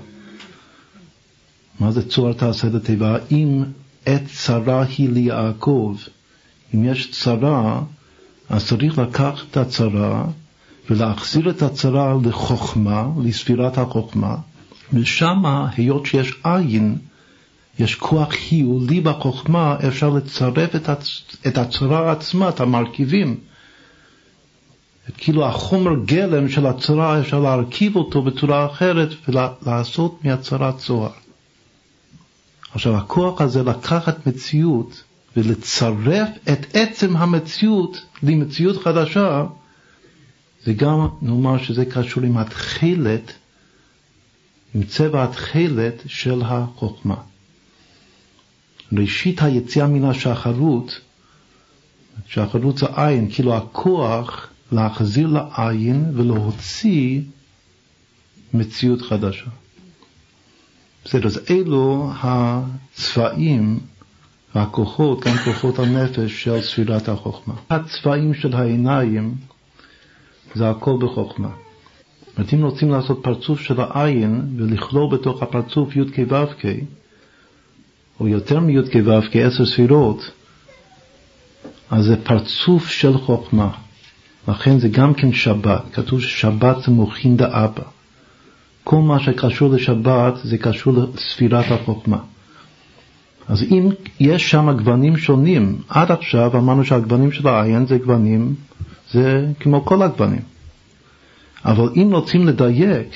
A: מה זה צוהר תעשה לתיבה? אם עת צרה היא ליעקב, אם יש צרה, אז צריך לקחת את הצרה ולהחזיר את הצרה לחוכמה, לספירת החוכמה, ושם, היות שיש עין, יש כוח חיולי בחוכמה, אפשר לצרף את, הצ... את הצרה עצמה, את המרכיבים. כאילו החומר גלם של הצרה, אפשר להרכיב אותו בצורה אחרת ולעשות מהצרה צוהר. עכשיו, הכוח הזה לקחת מציאות ולצרף את עצם המציאות למציאות חדשה, זה גם, נאמר שזה קשור עם התכלת, עם צבע התכלת של החוכמה. ראשית היציאה מן השחרות, שחרות זה עין, כאילו הכוח להחזיר לעין ולהוציא מציאות חדשה. בסדר, אז אלו הצבעים והכוחות, גם כוחות הנפש של ספירת החוכמה. הצבעים של העיניים זה הכל בחוכמה. זאת אם רוצים לעשות פרצוף של העין ולכלול בתוך הפרצוף י"ק ו"ק, או יותר מי"ק ו"ק, עשר ספירות, אז זה פרצוף של חוכמה. לכן זה גם כן שבת. כתוב ששבת זה מוחין דאבא. כל מה שקשור לשבת זה קשור לספירת החוכמה. אז אם יש שם גוונים שונים, עד עכשיו אמרנו שהגוונים של העין זה גוונים, זה כמו כל הגוונים. אבל אם רוצים לדייק,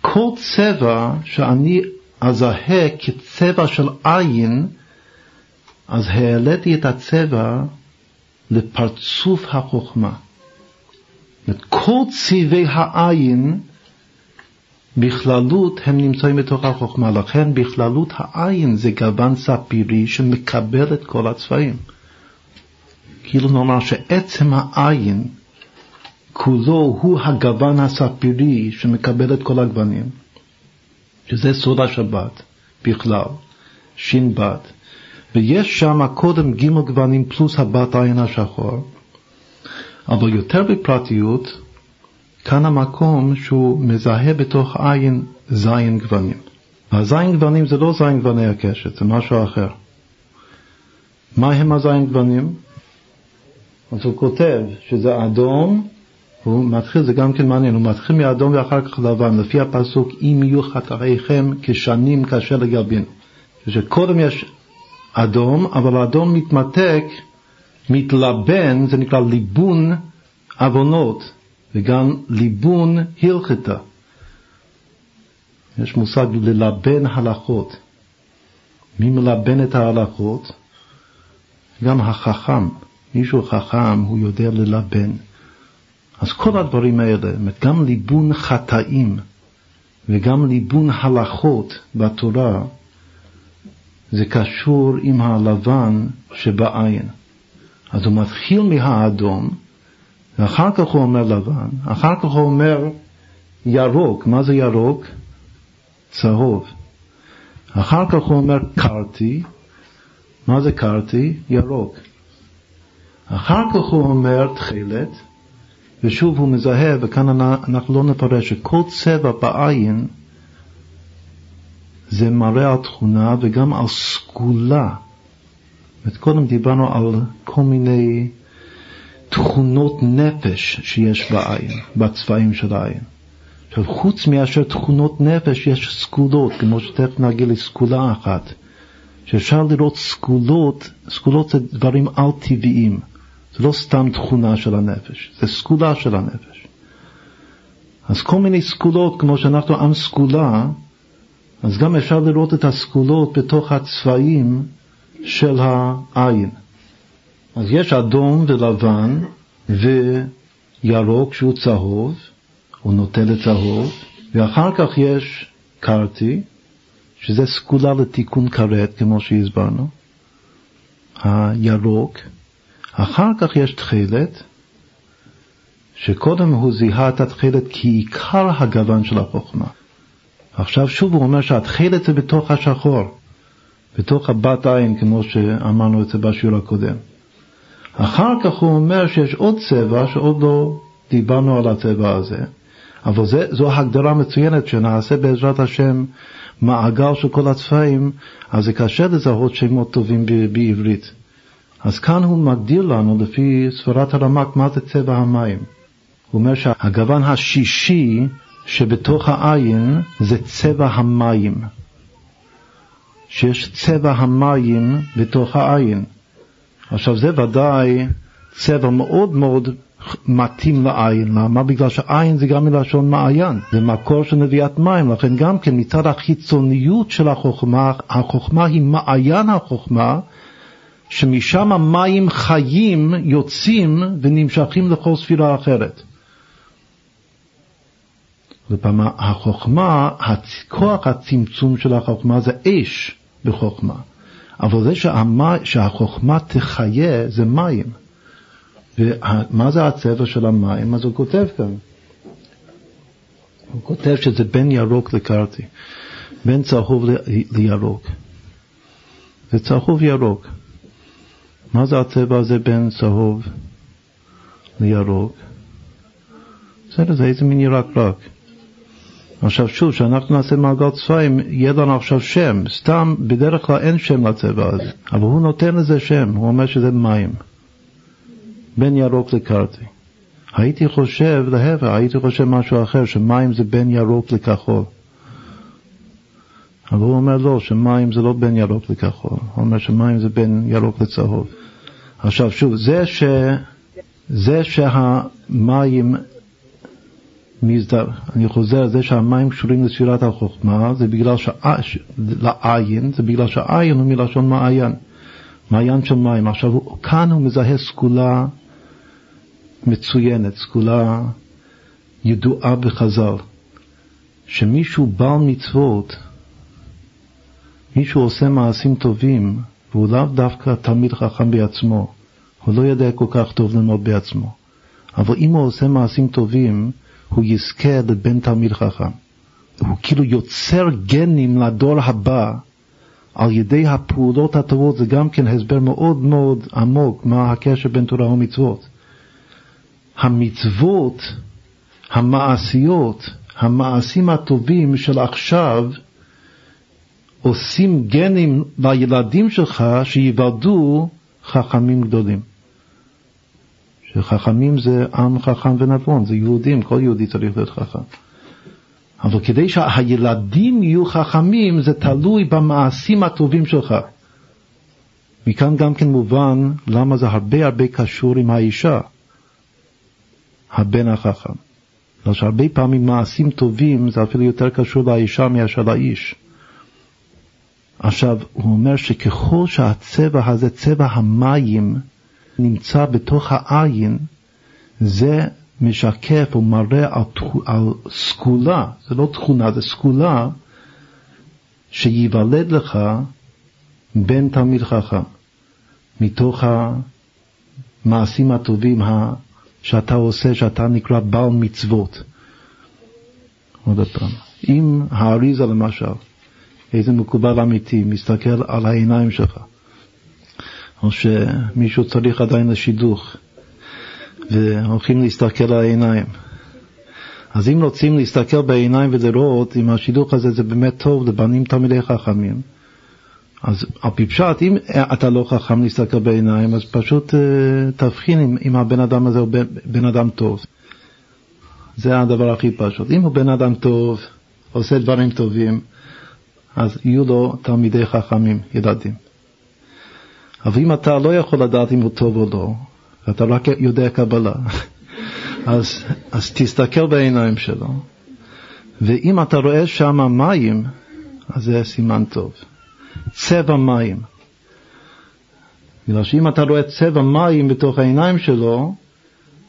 A: כל צבע שאני אזהה כצבע של עין, אז העליתי את הצבע לפרצוף החוכמה. כל צבעי העין בכללות הם נמצאים בתוך החוכמה, לכן בכללות העין זה גוון ספירי שמקבל את כל הצבעים. כאילו נאמר שעצם העין כולו הוא הגוון הספירי שמקבל את כל הגוונים, שזה סוד השבת בכלל, ש"ב, ויש שם קודם ג' גוונים פלוס הבת עין השחור, אבל יותר בפרטיות, כאן המקום שהוא מזהה בתוך עין זין גוונים. הזין גוונים זה לא זין גווני הקשת, זה משהו אחר. מה הם הזין גוונים? אז הוא כותב שזה אדום, הוא מתחיל, זה גם כן מעניין, הוא מתחיל מאדום ואחר כך לבן, לפי הפסוק אם יהיו חטאיכם כשנים כאשר לגלבין. שקודם יש אדום, אבל האדום מתמתק, מתלבן, זה נקרא ליבון עוונות, וגם ליבון הלכתה. יש מושג ללבן הלכות. מי מלבן את ההלכות? גם החכם. מישהו חכם, הוא יודע ללבן. אז כל הדברים האלה, גם ליבון חטאים וגם ליבון הלכות בתורה, זה קשור עם הלבן שבעין. אז הוא מתחיל מהאדום, ואחר כך הוא אומר לבן, אחר כך הוא אומר ירוק. מה זה ירוק? צהוב. אחר כך הוא אומר קרתי. מה זה קרתי? ירוק. אחר כך הוא אומר תכלת, ושוב הוא מזהה, וכאן אנחנו לא נפרש, שכל צבע בעין זה מראה על תכונה וגם על סגולה. קודם דיברנו על כל מיני תכונות נפש שיש בעין, בצבעים של העין. עכשיו, חוץ מאשר תכונות נפש, יש סגולות, כמו שתכף נגיד לסגולה אחת, שאפשר לראות סגולות, סגולות זה דברים על-טבעיים. זה לא סתם תכונה של הנפש, זה סגולה של הנפש. אז כל מיני סגולות, כמו שאנחנו עם סגולה, אז גם אפשר לראות את הסגולות בתוך הצבעים של העין. אז יש אדום ולבן וירוק שהוא צהוב, הוא נוטה לצהוב, ואחר כך יש קרטי, שזה סגולה לתיקון כרת, כמו שהסברנו, הירוק, אחר כך יש תכלת, שקודם הוא זיהה את התכלת כעיקר הגוון של החוכמה. עכשיו שוב הוא אומר שהתכלת זה בתוך השחור, בתוך הבת עין, כמו שאמרנו את זה בשיעור הקודם. אחר כך הוא אומר שיש עוד צבע שעוד לא דיברנו על הצבע הזה, אבל זה, זו הגדרה מצוינת שנעשה בעזרת השם מעגל של כל הצבעים, אז זה קשה לזהות שמות טובים בעברית. אז כאן הוא מגדיר לנו לפי ספרת הרמק מה זה צבע המים. הוא אומר שהגוון השישי שבתוך העין זה צבע המים. שיש צבע המים בתוך העין. עכשיו זה ודאי צבע מאוד מאוד מתאים לעין. למה? בגלל שעין זה גם מלשון מעיין, זה מקור של נביאת מים, לכן גם כן מצד החיצוניות של החוכמה, החוכמה היא מעיין החוכמה, שמשם המים חיים יוצאים ונמשכים לכל ספירה אחרת. לפעמים החוכמה, כוח הצמצום של החוכמה זה אש בחוכמה, אבל זה שהמה, שהחוכמה תחיה זה מים. ומה זה הצבע של המים? אז הוא כותב כאן. הוא כותב שזה בין ירוק לקרתי, בין צהוב לירוק. זה צהוב ירוק. מה זה הצבע הזה בין צהוב לירוק? בסדר, זה איזה מין ירק רק. עכשיו שוב, כשאנחנו נעשה מעגל צבעים, יהיה לנו עכשיו שם. סתם, בדרך כלל אין שם לצבע הזה, אבל הוא נותן לזה שם, הוא אומר שזה מים. בין ירוק לקרטי. הייתי חושב, להפך, הייתי חושב משהו אחר, שמים זה בין ירוק לכחול. אבל הוא אומר לא, שמים זה לא בין ירוק לכחול, הוא אומר שמים זה בין ירוק לצהוב. עכשיו שוב, זה, ש... זה שהמים מזדר, אני חוזר, זה שהמים קשורים לספירת החוכמה, זה בגלל. לעין, זה בגלל שהעין הוא מלשון מעיין, מעיין של מים. עכשיו, כאן הוא מזהה סגולה מצוינת, סגולה ידועה בחז"ל, שמישהו בעל מצוות, מישהו עושה מעשים טובים, והוא לאו דווקא תלמיד חכם בעצמו, הוא לא יודע כל כך טוב ללמוד בעצמו, אבל אם הוא עושה מעשים טובים, הוא יזכה לבן תלמיד חכם. הוא כאילו יוצר גנים לדור הבא על ידי הפעולות הטובות, זה גם כן הסבר מאוד מאוד עמוק מה הקשר בין תורה ומצוות. המצוות המעשיות, המעשים הטובים של עכשיו, עושים גנים לילדים שלך שיוולדו חכמים גדולים. שחכמים זה עם חכם ונבון, זה יהודים, כל יהודי צריך להיות חכם. אבל כדי שהילדים יהיו חכמים, זה תלוי במעשים הטובים שלך. מכאן גם כן מובן למה זה הרבה הרבה קשור עם האישה. הבן החכם. בגלל שהרבה פעמים מעשים טובים זה אפילו יותר קשור לאישה מאשר לאיש. עכשיו, הוא אומר שככל שהצבע הזה, צבע המים, נמצא בתוך העין, זה משקף או מראה על, על סגולה, זה לא תכונה, זה סגולה, שייוולד לך בן תלמיד חכם, מתוך המעשים הטובים שאתה עושה, שאתה נקרא בעל מצוות. עוד פעם, אם האריזה למשל, איזה מקובל אמיתי, מסתכל על העיניים שלך, או שמישהו צריך עדיין לשידוך, והולכים להסתכל על העיניים. אז אם רוצים להסתכל בעיניים ולראות אם השידוך הזה זה באמת טוב לבנים תלמידי חכמים, אז על פי פשט, אם אתה לא חכם להסתכל בעיניים, אז פשוט uh, תבחין אם, אם הבן אדם הזה הוא בן, בן אדם טוב. זה הדבר הכי פשוט. אם הוא בן אדם טוב, עושה דברים טובים, אז יהיו לו תלמידי חכמים, ילדים. אבל אם אתה לא יכול לדעת אם הוא טוב או לא, ואתה רק יודע קבלה, [laughs] אז, אז תסתכל בעיניים שלו, ואם אתה רואה שם מים, אז זה סימן טוב. צבע מים. בגלל שאם אתה רואה צבע מים בתוך העיניים שלו,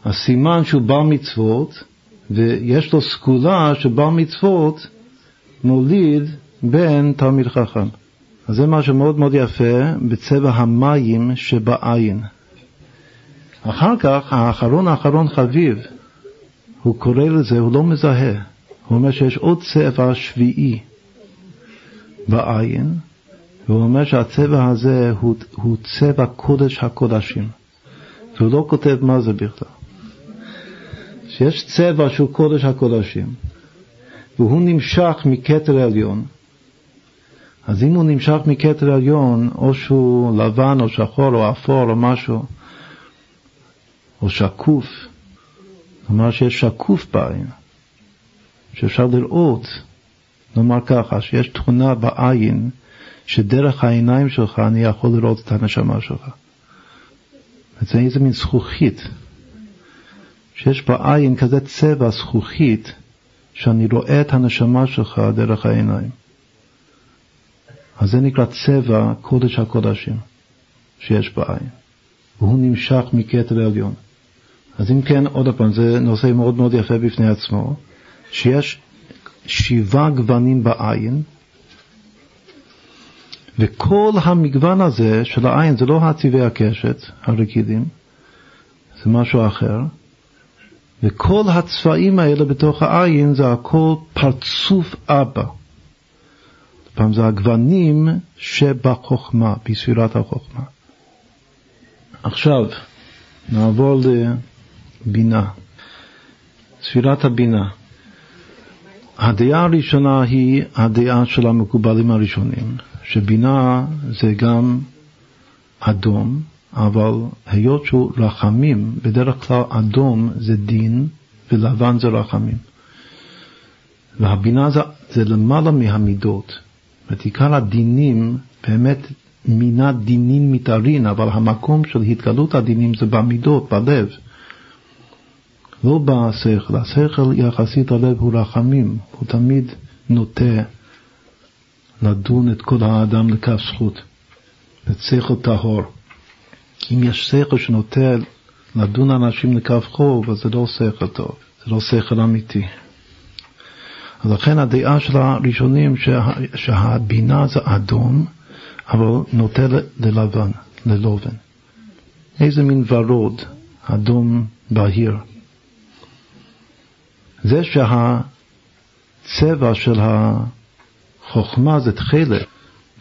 A: הסימן שהוא בר מצוות, ויש לו סגולה שבר מצוות מוליד בן תלמיד חכם. אז זה משהו מאוד מאוד יפה בצבע המים שבעין. אחר כך, האחרון האחרון חביב, הוא קורא לזה, הוא לא מזהה. הוא אומר שיש עוד צבע שביעי בעין, והוא אומר שהצבע הזה הוא, הוא צבע קודש הקודשים. והוא לא כותב מה זה בכלל. שיש צבע שהוא קודש הקודשים, והוא נמשך מכתר עליון. אז אם הוא נמשך מכתר עליון, או שהוא לבן או שחור או אפור או משהו, או שקוף, כלומר שיש שקוף בעין, שאפשר לראות, נאמר ככה, שיש תכונה בעין שדרך העיניים שלך אני יכול לראות את הנשמה שלך. זה איזה מין זכוכית, שיש בעין כזה צבע זכוכית, שאני רואה את הנשמה שלך דרך העיניים. אז זה נקרא צבע קודש הקודשים שיש בעין, והוא נמשך מכתר עליון. אז אם כן, עוד פעם, זה נושא מאוד מאוד יפה בפני עצמו, שיש שבעה גוונים בעין, וכל המגוון הזה של העין זה לא הצבעי הקשת הרגילים, זה משהו אחר, וכל הצבעים האלה בתוך העין זה הכל פרצוף אבא. פעם זה הגוונים שבחוכמה, בספירת החוכמה. עכשיו, נעבור לבינה. ספירת הבינה. הדעה הראשונה היא הדעה של המקובלים הראשונים, שבינה זה גם אדום, אבל היות שהוא רחמים, בדרך כלל אדום זה דין ולבן זה רחמים. והבינה זה, זה למעלה מהמידות. זאת עיקר הדינים באמת מינה דינים מתארין, אבל המקום של התגלות הדינים זה במידות, בלב. לא בשכל, השכל יחסית הלב הוא רחמים, הוא תמיד נוטה לדון את כל האדם לכף זכות, את שכל טהור. אם יש שכל שנוטה לדון אנשים לכף חוב, אז זה לא שכל טוב, זה לא שכל אמיתי. לכן הדעה של הראשונים שה, שהבינה זה אדום, אבל נוטה ללבן, ללובן. איזה מין ורוד, אדום בהיר. זה שהצבע של החוכמה זה תכלת,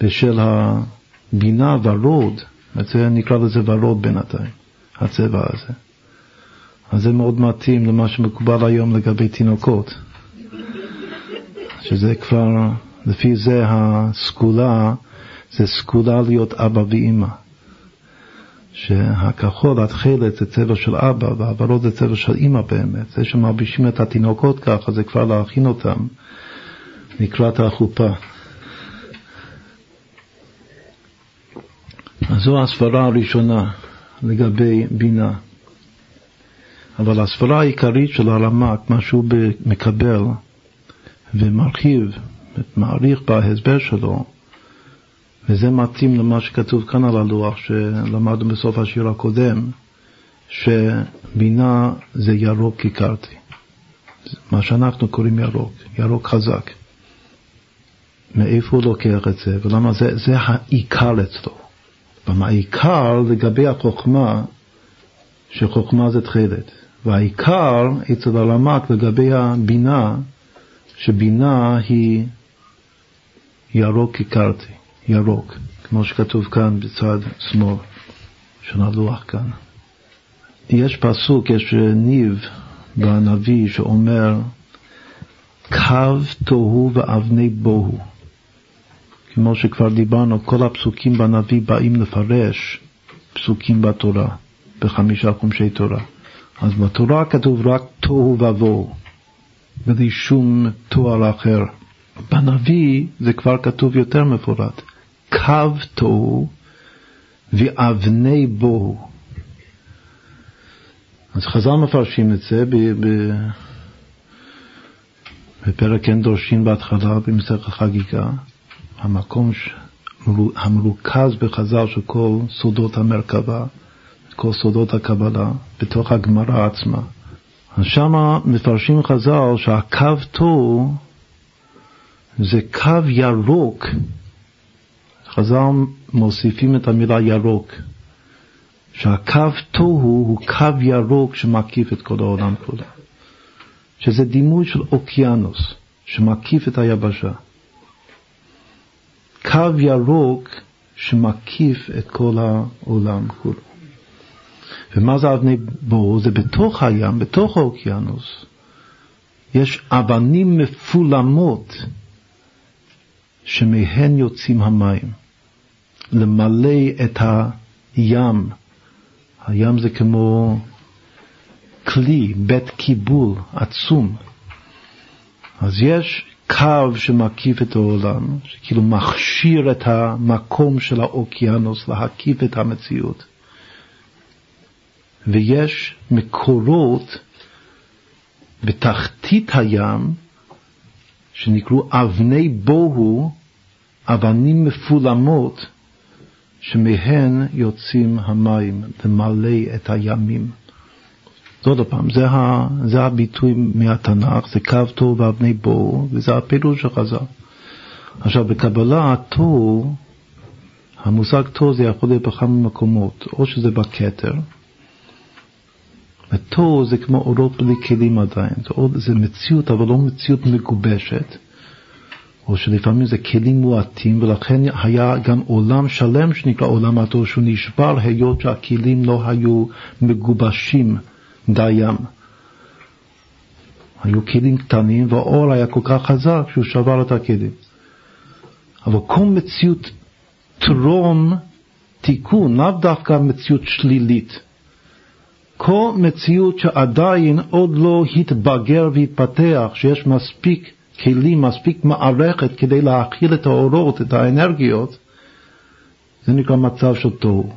A: ושל הבינה ורוד, זה נקרא לזה ורוד בינתיים, הצבע הזה. אז זה מאוד מתאים למה שמקובל היום לגבי תינוקות, שזה כבר, לפי זה הסגולה, זה סגולה להיות אבא ואימא. שהכחול, התכלת, זה צבע של אבא, והוורוד זה צבע של אימא באמת. זה שמלבישים את התינוקות ככה, זה כבר להכין אותם לקראת החופה. אז זו הסברה הראשונה לגבי בינה. אבל הסברה העיקרית של הרמק, מה שהוא מקבל ומרחיב, מעריך בהסבר שלו, וזה מתאים למה שכתוב כאן על הלוח שלמדנו בסוף השיר הקודם, שבינה זה ירוק הכרתי. מה שאנחנו קוראים ירוק, ירוק חזק. מאיפה הוא לוקח את זה, ולמה זה, זה העיקר אצלו. העיקר לגבי החוכמה, שחוכמה זה תכלת. והעיקר אצל הרמק לגבי הבינה, שבינה היא ירוק הכרתי. ירוק, כמו שכתוב כאן בצד שמאל של הלוח כאן. יש פסוק, יש ניב בנביא שאומר קו תוהו ואבני בוהו. כמו שכבר דיברנו, כל הפסוקים בנביא באים לפרש פסוקים בתורה, בחמישה חומשי תורה. אז בתורה כתוב רק תוהו ובוהו, בלי שום תואר אחר. בנביא זה כבר כתוב יותר מפורט. קו תוהו ואבני בוהו. אז חז"ל מפרשים את זה בפרק אין דורשין בהתחלה במסכת חגיגה, המקום המרוכז בחז"ל של כל סודות המרכבה, כל סודות הקבלה, בתוך הגמרא עצמה. אז שמה מפרשים חז"ל שהקו תוהו זה קו ירוק חז"ל מוסיפים את המילה ירוק, שהקו תוהו הוא קו ירוק שמקיף את כל העולם כולו, שזה דימוי של אוקיינוס שמקיף את היבשה. קו ירוק שמקיף את כל העולם כולו. ומה זה אבני בור? זה בתוך הים, בתוך האוקיינוס. יש אבנים מפולמות שמהן יוצאים המים. למלא את הים. הים זה כמו כלי, בית קיבול עצום. אז יש קו שמקיף את העולם, שכאילו מכשיר את המקום של האוקיינוס להקיף את המציאות. ויש מקורות בתחתית הים שנקראו אבני בוהו, אבנים מפולמות, שמהן יוצאים המים למלא את הימים. עוד פעם, זה, ה, זה הביטוי מהתנ"ך, זה קו תור ואבני בור, וזה הפירוש של חז"ל. עכשיו, בקבלה התור, המושג תור זה יכול להיות בכמה מקומות, או שזה בכתר, ותור זה כמו אורות בלי כלים עדיין, זה, עוד, זה מציאות, אבל לא מציאות מגובשת. או שלפעמים זה כלים מועטים, ולכן היה גם עולם שלם שנקרא עולם התור, שהוא נשבר היות שהכלים לא היו מגובשים דיים. היו כלים קטנים, והאור היה כל כך חזק שהוא שבר את הכלים. אבל כל מציאות טרום תיקון, לאו דווקא מציאות שלילית. כל מציאות שעדיין עוד לא התבגר והתפתח, שיש מספיק כלים, מספיק מערכת כדי להכיל את האורות, את האנרגיות, זה נקרא מצב של תוהו.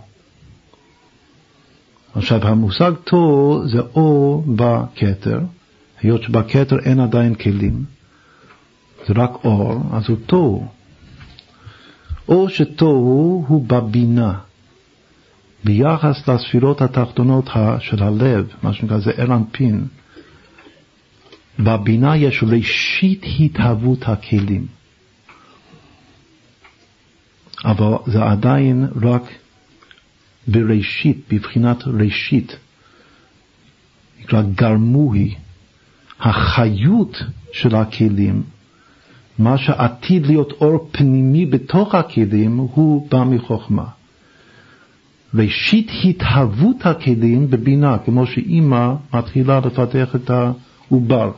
A: עכשיו, המושג תוהו זה או בכתר, היות שבכתר אין עדיין כלים, זה רק אור, אז הוא תוהו. או שתוהו הוא בבינה. ביחס לספירות התחתונות של הלב, מה שנקרא זה אלנפין, בבינה יש ראשית התהוות הכלים. אבל זה עדיין רק בראשית, בבחינת ראשית. נקרא גרמוהי, החיות של הכלים, מה שעתיד להיות אור פנימי בתוך הכלים, הוא בא מחוכמה. ראשית התהוות הכלים בבינה, כמו שאימא מתחילה לפתח את העובר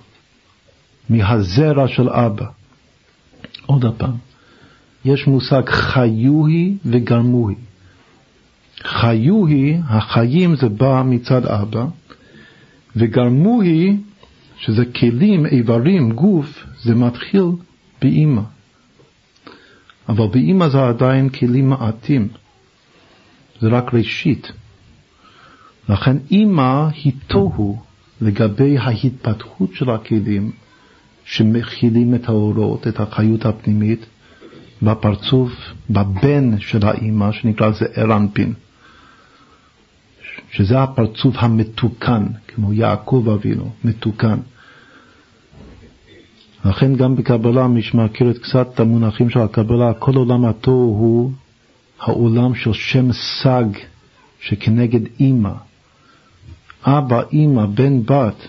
A: מהזרע של אבא. עוד פעם, יש מושג חיוהי וגרמוהי. חיוהי, החיים זה בא מצד אבא, וגרמוהי, שזה כלים, איברים, גוף, זה מתחיל באימא. אבל באימא זה עדיין כלים מעטים. זה רק ראשית. לכן אימא היא תוהו לגבי ההתפתחות של הכלים שמכילים את האורות, את החיות הפנימית, בפרצוף, בבן של האימא, שנקרא לזה ארנפין, שזה הפרצוף המתוקן, כמו יעקב אבינו, מתוקן. לכן גם בקבלה, מי שמכיר קצת את המונחים של הקבלה, כל עולם התוהו העולם של שם סג שכנגד אימא. אבא, אימא, בן, בת.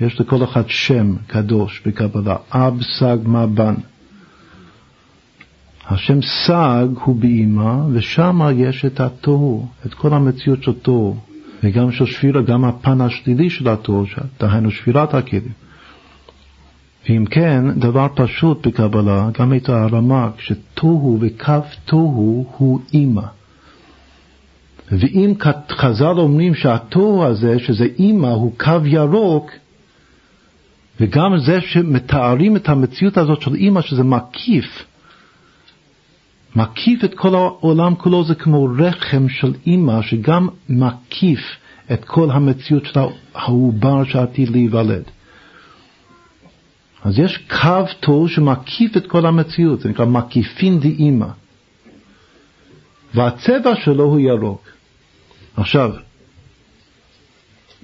A: יש לכל אחד שם קדוש בקבלה. אב, סג, מה, בן. השם סג הוא באימא, ושם יש את התוהו, את כל המציאות של תוהו, וגם של שבירה, גם הפן השלילי של התוהו, דהיינו שבירת הכלים. ואם כן, דבר פשוט בקבלה, גם את הרמ"ק, שתוהו וקו תוהו הוא אימא. ואם חז"ל אומרים שהתוהו הזה, שזה אימא, הוא קו ירוק, וגם זה שמתארים את המציאות הזאת של אימא, שזה מקיף, מקיף את כל העולם כולו, זה כמו רחם של אימא, שגם מקיף את כל המציאות של העובר שעתיד להיוולד. אז יש קו טוב שמקיף את כל המציאות, זה נקרא מקיפין דאימא. והצבע שלו הוא ירוק. עכשיו,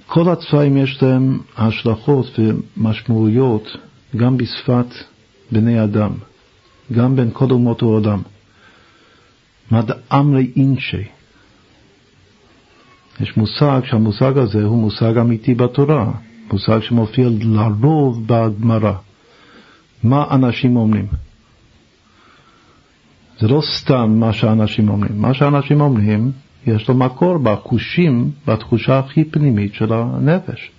A: כל הצבעים יש להם השלכות ומשמעויות גם בשפת בני אדם, גם בין כל אומות העולם. מה דאמרי אינשי. יש מושג שהמושג הזה הוא מושג אמיתי בתורה, מושג שמופיע לרוב בגמרא. מה אנשים אומרים. זה לא סתם מה שאנשים אומרים. מה שאנשים אומרים, יש לו מקור בחושים, בתחושה הכי פנימית של הנפש.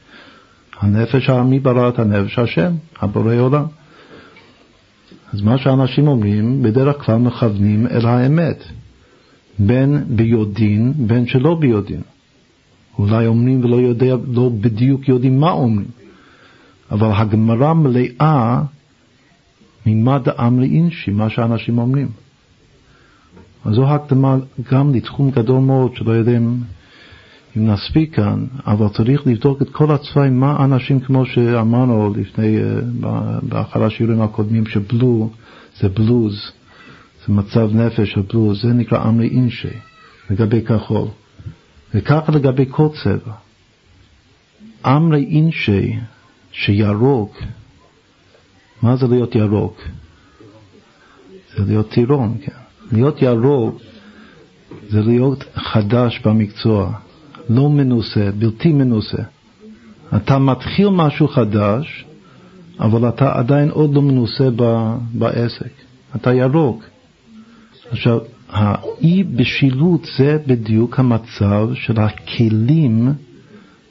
A: הנפש, מי ברא את הנפש? השם, הבורא עולם. אז מה שאנשים אומרים, בדרך כלל מכוונים אל האמת, בין ביודעין, בין שלא ביודעין. אולי אומרים ולא יודע, לא בדיוק יודעים מה אומרים, אבל הגמרא מלאה ממד אמרי אינשי, מה שאנשים אומרים. אז זו הקדמה גם לתחום גדול מאוד, שלא יודעים אם נספיק כאן, אבל צריך לבדוק את כל הצבעים, מה אנשים, כמו שאמרנו לפני, אה, באחר השיעורים הקודמים, שבלו זה בלוז, זה מצב נפש של בלוז, זה נקרא אמרי אינשי, לגבי כחול. וככה לגבי כל צבע. אמרי אינשי, שירוק, מה זה להיות ירוק? זה להיות טירון, כן. להיות ירוק זה להיות חדש במקצוע, לא מנוסה, בלתי מנוסה. אתה מתחיל משהו חדש, אבל אתה עדיין עוד לא מנוסה בעסק. אתה ירוק. עכשיו, האי בשילוט זה בדיוק המצב של הכלים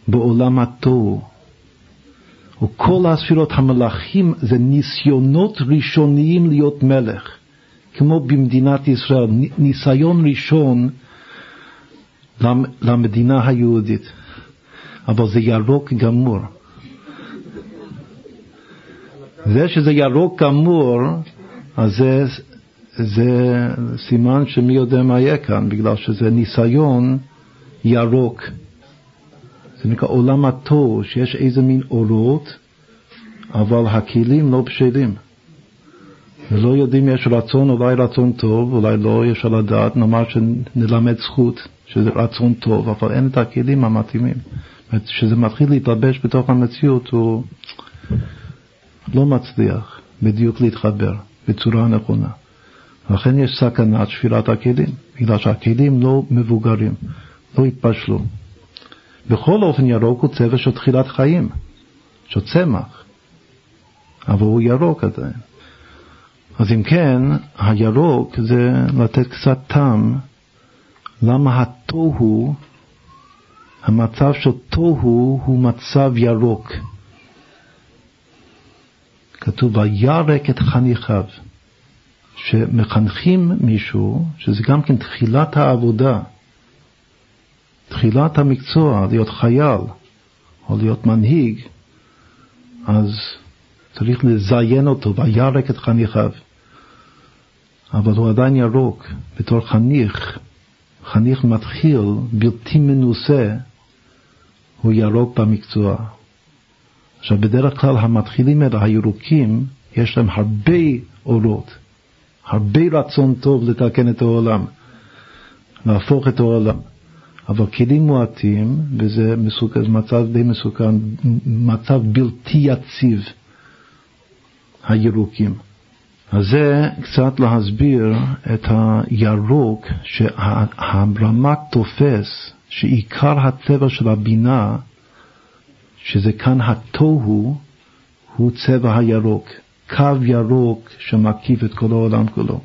A: בעולם התוהו. וכל הספירות המלאכים זה ניסיונות ראשוניים להיות מלך, כמו במדינת ישראל, ניסיון ראשון למדינה היהודית, אבל זה ירוק גמור. זה שזה ירוק גמור, אז זה, זה סימן שמי יודע מה יהיה כאן, בגלל שזה ניסיון ירוק. זה נקרא עולם התוהו, שיש איזה מין אורות, אבל הכלים לא בשלים. ולא יודעים יש רצון, אולי רצון טוב, אולי לא, יש על הדעת, נאמר שנלמד זכות, שזה רצון טוב, אבל אין את הכלים המתאימים. כשזה מתחיל להתלבש בתוך המציאות, הוא לא מצליח בדיוק להתחבר בצורה נכונה. לכן יש סכנת שבירת הכלים, בגלל שהכלים לא מבוגרים, לא התבשלו. בכל אופן ירוק הוא צבע של תחילת חיים, של צמח, אבל הוא ירוק עדיין. אז אם כן, הירוק זה לתת קצת טעם למה התוהו, המצב של תוהו הוא מצב ירוק. כתוב וירק את חניכיו, שמחנכים מישהו, שזה גם כן תחילת העבודה, תחילת המקצוע, להיות חייל או להיות מנהיג, אז צריך לזיין אותו, וירק את חניכיו. אבל הוא עדיין ירוק, בתור חניך, חניך מתחיל, בלתי מנוסה, הוא ירוק במקצוע. עכשיו, בדרך כלל המתחילים האלה, הירוקים, יש להם הרבה אורות, הרבה רצון טוב לתקן את העולם, להפוך את העולם. אבל כלים מועטים, וזה מסוכן, מצב די מסוכן, מצב בלתי יציב, הירוקים. אז זה קצת להסביר את הירוק שהרמק תופס שעיקר הצבע של הבינה, שזה כאן התוהו, הוא צבע הירוק, קו ירוק שמקיף את כל העולם כולו.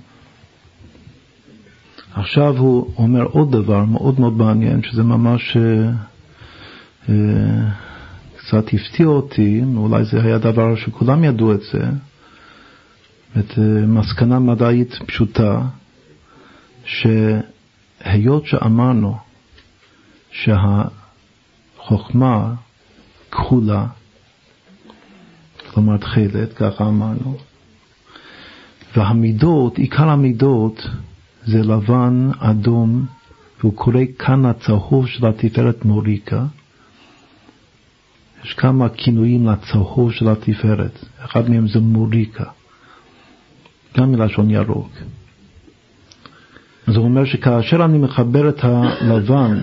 A: עכשיו הוא אומר עוד דבר מאוד מאוד מעניין, שזה ממש אה, אה, קצת הפתיע אותי, אולי זה היה דבר שכולם ידעו את זה, את אה, מסקנה מדעית פשוטה, שהיות שאמרנו שהחוכמה כחולה, כלומר תכלת, ככה אמרנו, והמידות, עיקר המידות זה לבן, אדום, והוא קורא כאן הצהוב של התפארת מוריקה. יש כמה כינויים לצהוב של התפארת, אחד מהם זה מוריקה. גם מלשון ירוק. הוא אומר שכאשר אני מחבר את הלבן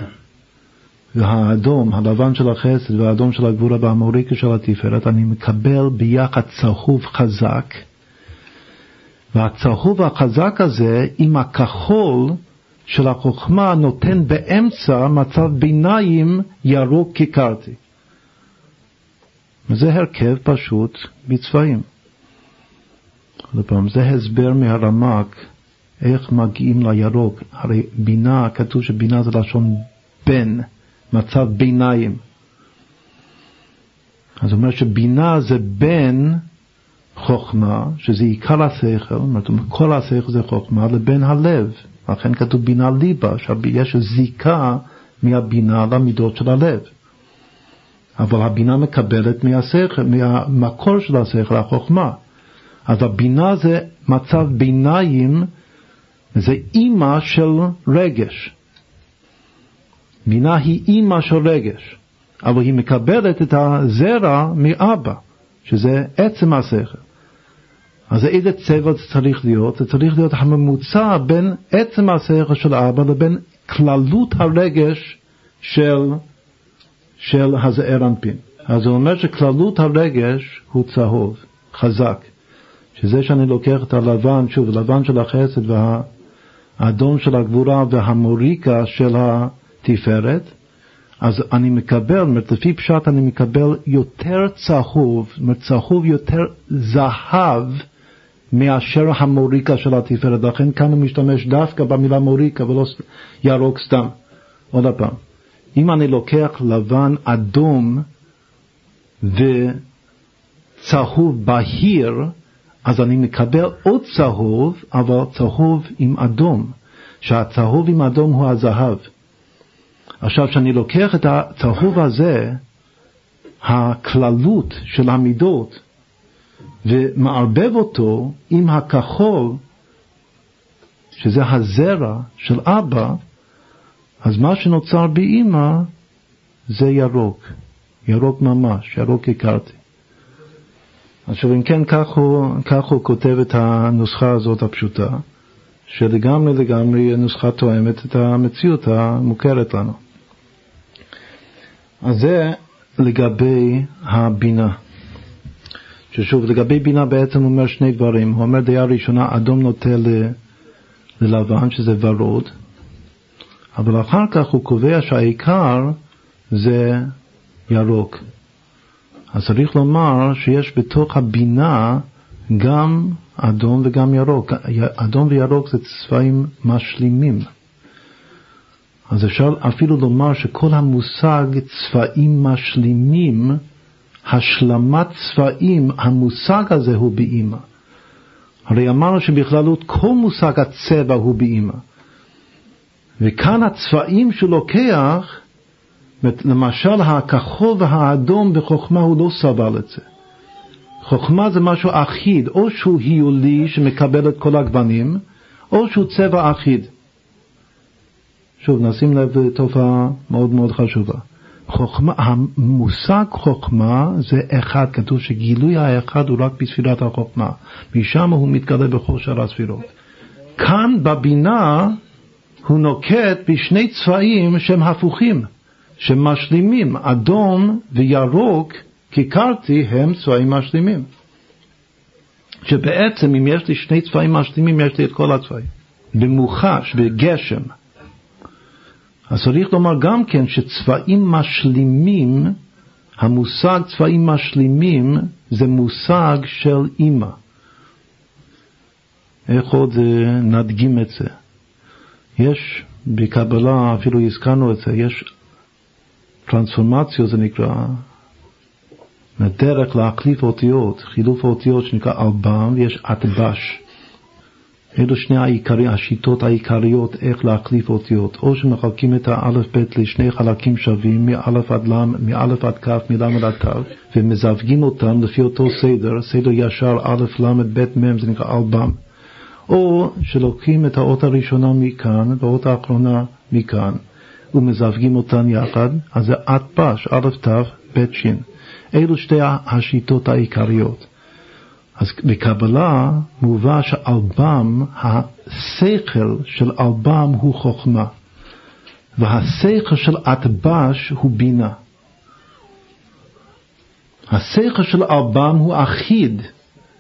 A: והאדום, הלבן של החסד והאדום של הגבורה והמוריקה של התפארת, אני מקבל ביחד צהוב חזק, והצהוב החזק הזה עם הכחול של החוכמה נותן באמצע מצב ביניים ירוק כיכרתי. וזה הרכב פשוט בצבעים. זה הסבר מהרמק איך מגיעים לירוק. הרי בינה, כתוב שבינה זה לשון בן, מצב ביניים. אז הוא אומר שבינה זה בין חוכמה, שזה עיקר השכל, כל השכל זה חוכמה, לבין הלב. לכן כתוב בינה ליבה, שיש זיקה מהבינה למידות של הלב. אבל הבינה מקבלת מהשכל, מהמקור של השכל, החוכמה. אז הבינה זה מצב ביניים, זה אימא של רגש. בינה היא אימא של רגש, אבל היא מקבלת את הזרע מאבא, שזה עצם השכל. אז איזה צבע זה צריך להיות? זה צריך להיות הממוצע בין עצם השכל של אבא לבין כללות הרגש של, של הזעיר אנפין. אז הוא אומר שכללות הרגש הוא צהוב, חזק. שזה שאני לוקח את הלבן, שוב, הלבן של החסד והאדום של הגבורה והמוריקה של התפארת, אז אני מקבל, זאת לפי פשט אני מקבל יותר צהוב, זאת אומרת, צהוב יותר זהב מאשר המוריקה של התפארת. לכן כאן הוא משתמש דווקא במילה מוריקה ולא ירוק סתם. עוד פעם, אם אני לוקח לבן אדום וצהוב בהיר, אז אני מקבל עוד צהוב, אבל צהוב עם אדום, שהצהוב עם אדום הוא הזהב. עכשיו, כשאני לוקח את הצהוב הזה, הכללות של המידות, ומערבב אותו עם הכחול, שזה הזרע של אבא, אז מה שנוצר באימא זה ירוק, ירוק ממש, ירוק הכרתי. עכשיו אם כן, כך הוא, כך הוא כותב את הנוסחה הזאת הפשוטה, שלגמרי לגמרי נוסחה תואמת את המציאות המוכרת לנו. אז זה לגבי הבינה. ששוב, לגבי בינה בעצם הוא אומר שני דברים. הוא אומר דעה ראשונה, אדום נוטה ללבן, שזה ורוד, אבל אחר כך הוא קובע שהעיקר זה ירוק. אז צריך לומר שיש בתוך הבינה גם אדום וגם ירוק. אדום וירוק זה צבעים משלימים. אז אפשר אפילו לומר שכל המושג צבעים משלימים, השלמת צבעים, המושג הזה הוא באימא. הרי אמרנו שבכללות כל מושג הצבע הוא באימא. וכאן הצבעים שהוא לוקח, למשל הכחול והאדום בחוכמה הוא לא סבל את זה. חוכמה זה משהו אחיד, או שהוא היולי שמקבל את כל הגוונים, או שהוא צבע אחיד. שוב, נשים לב לתופעה מאוד מאוד חשובה. חוכמה, המושג חוכמה זה אחד, כתוב שגילוי האחד הוא רק בספירת החוכמה, משם הוא מתגלה בכל שאר הספירות. כאן בבינה הוא נוקט בשני צבעים שהם הפוכים, שמשלימים, אדום וירוק, כיכרתי, הם צבעים משלימים. שבעצם אם יש לי שני צבעים משלימים, יש לי את כל הצבעים. במוחש, בגשם. אז צריך לומר גם כן שצבעים משלימים, המושג צבעים משלימים זה מושג של אימא. איך עוד אה, נדגים את זה? יש בקבלה, אפילו הזכרנו את זה, יש טרנספורמציה זה נקרא, דרך להחליף אותיות, חילוף האותיות שנקרא אלבם, ויש אטבש. אלו שני העיקרי, השיטות העיקריות איך להחליף אותיות. או שמחלקים את האלף-בית לשני חלקים שווים, מאלף עד למ, מאלף עד כף, מלמד עד כף, ומזווגים אותם לפי אותו סדר, סדר ישר א', ל', ב', מ', זה נקרא אלבם. או שלוקחים את האות הראשונה מכאן והאות האחרונה מכאן ומזווגים אותן יחד, אז זה אטפש, א' ת' ב' ש'. אלו שתי השיטות העיקריות. אז בקבלה מובא שאלבם, השכל של אלבם הוא חוכמה, והשכל של אטבש הוא בינה. השכל של אלבם הוא אחיד,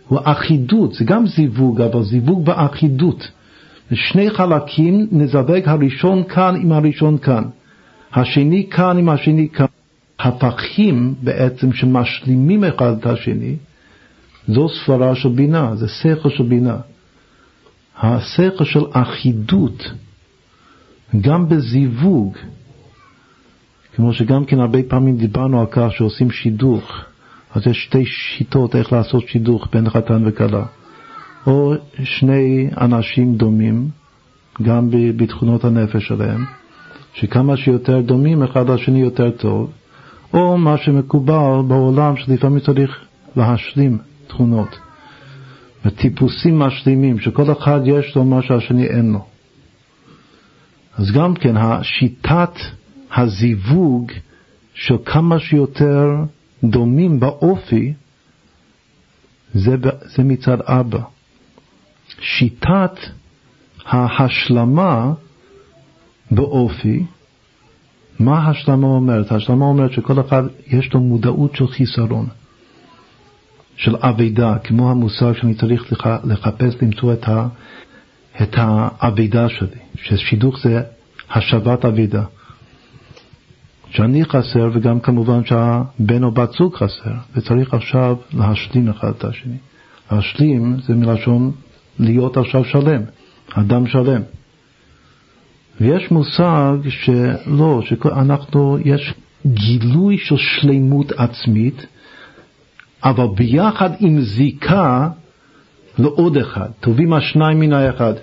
A: הוא אחידות, זה גם זיווג, אבל זיווג באחידות. שני חלקים, נזווג הראשון כאן עם הראשון כאן, השני כאן עם השני כאן. הפכים בעצם שמשלימים אחד את השני, זו סברה של בינה, זה שכל של בינה. השכל של אחידות, גם בזיווג, כמו שגם כן הרבה פעמים דיברנו על כך שעושים שידוך, אז יש שתי שיטות איך לעשות שידוך בין חתן וכלה. או שני אנשים דומים, גם בתכונות הנפש שלהם, שכמה שיותר דומים אחד לשני יותר טוב, או מה שמקובל בעולם שלפעמים צריך להשלים תכונות. וטיפוסים משלימים, שכל אחד יש לו מה שהשני אין לו. אז גם כן, השיטת הזיווג של כמה שיותר דומים באופי, זה, זה מצד אבא. שיטת ההשלמה באופי, מה ההשלמה אומרת? ההשלמה אומרת שכל אחד יש לו מודעות של חיסרון, של אבידה, כמו המושג שאני צריך לחפש למצוא את, ה, את האבידה שלי, ששידוך זה השבת אבידה. שאני חסר וגם כמובן שהבן או בת זוג חסר, וצריך עכשיו להשלים אחד את השני. להשלים זה מלשון להיות עכשיו שלם, אדם שלם. ויש מושג שלא, שאנחנו, יש גילוי של שלמות עצמית, אבל ביחד עם זיקה לעוד אחד, טובים השניים מן האחד.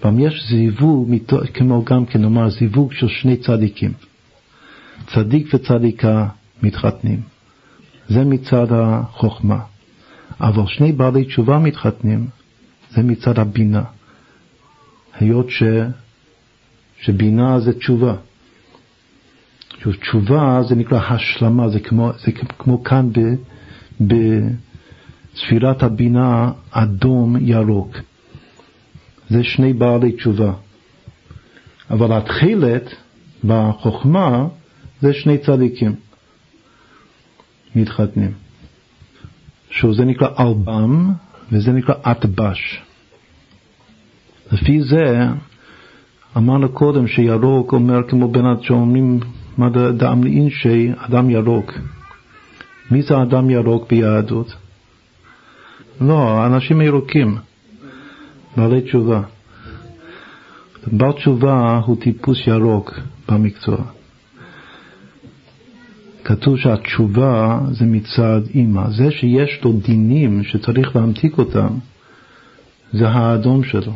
A: פעם יש זיווג, כמו גם כן נאמר זיווג של שני צדיקים. צדיק וצדיקה מתחתנים. זה מצד החוכמה. אבל שני בעלי תשובה מתחתנים, זה מצד הבינה. היות ש... שבינה זה תשובה. תשובה זה נקרא השלמה, זה כמו, זה כמו כאן ב, בספירת הבינה אדום ירוק. זה שני בעלי תשובה. אבל התחילת בחוכמה זה שני צדיקים מתחתנים. שזה נקרא אלבם וזה נקרא אטבש. לפי זה אמרנו קודם שירוק אומר כמו בן אדם שאומרים מה דאם לאינשי אדם ירוק. מי זה אדם ירוק ביהדות? לא, אנשים ירוקים, בעלי תשובה. בעל תשובה הוא טיפוס ירוק במקצוע. כתוב שהתשובה זה מצד אימא. זה שיש לו דינים שצריך להמתיק אותם, זה האדום שלו.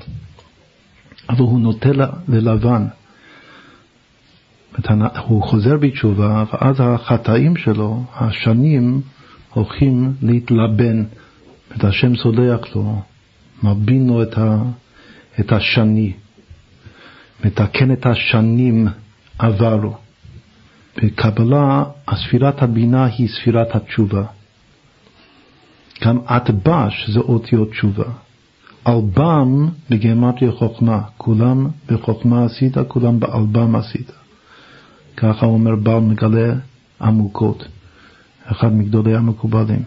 A: אבל הוא נוטה ללבן. הוא חוזר בתשובה, ואז החטאים שלו, השנים, הולכים להתלבן. השם סולח לו, מבין לו את, ה, את השני, מתקן את השנים עברו. בקבלה, ספירת הבינה היא ספירת התשובה. גם אטבש זה אותיות תשובה. אלבם בגימטריה חוכמה, כולם בחוכמה עשית, כולם באלבם עשית. ככה אומר בעל מגלה עמוקות, אחד מגדולי המקובלים.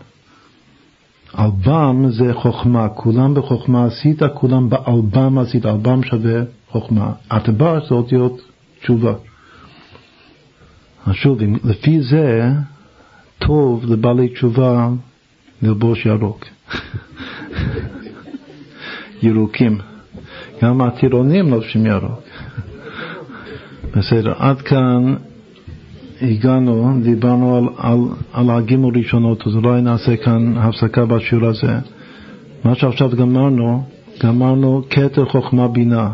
A: אלבם זה חוכמה, כולם בחוכמה עשית, כולם באלבם עשית, אלבם שווה חוכמה. אטבש זה אותיות תשובה. אז שוב, לפי זה טוב לבעלי תשובה ללבוש ירוק. [laughs] ירוקים. גם הטירונים לובשים ירוק. בסדר, עד כאן הגענו, דיברנו על, על, על הגימל ראשונות, אז אולי נעשה כאן הפסקה בשיעור הזה. מה שעכשיו גמרנו, גמרנו כתר חוכמה בינה.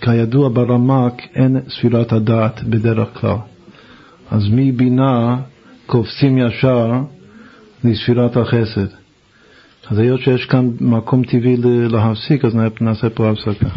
A: כידוע ברמק אין ספירת הדעת בדרך כלל. אז מבינה קופצים ישר לספירת החסד. אז היות שיש כאן מקום טבעי להפסיק, אז נעשה פה הפסקה.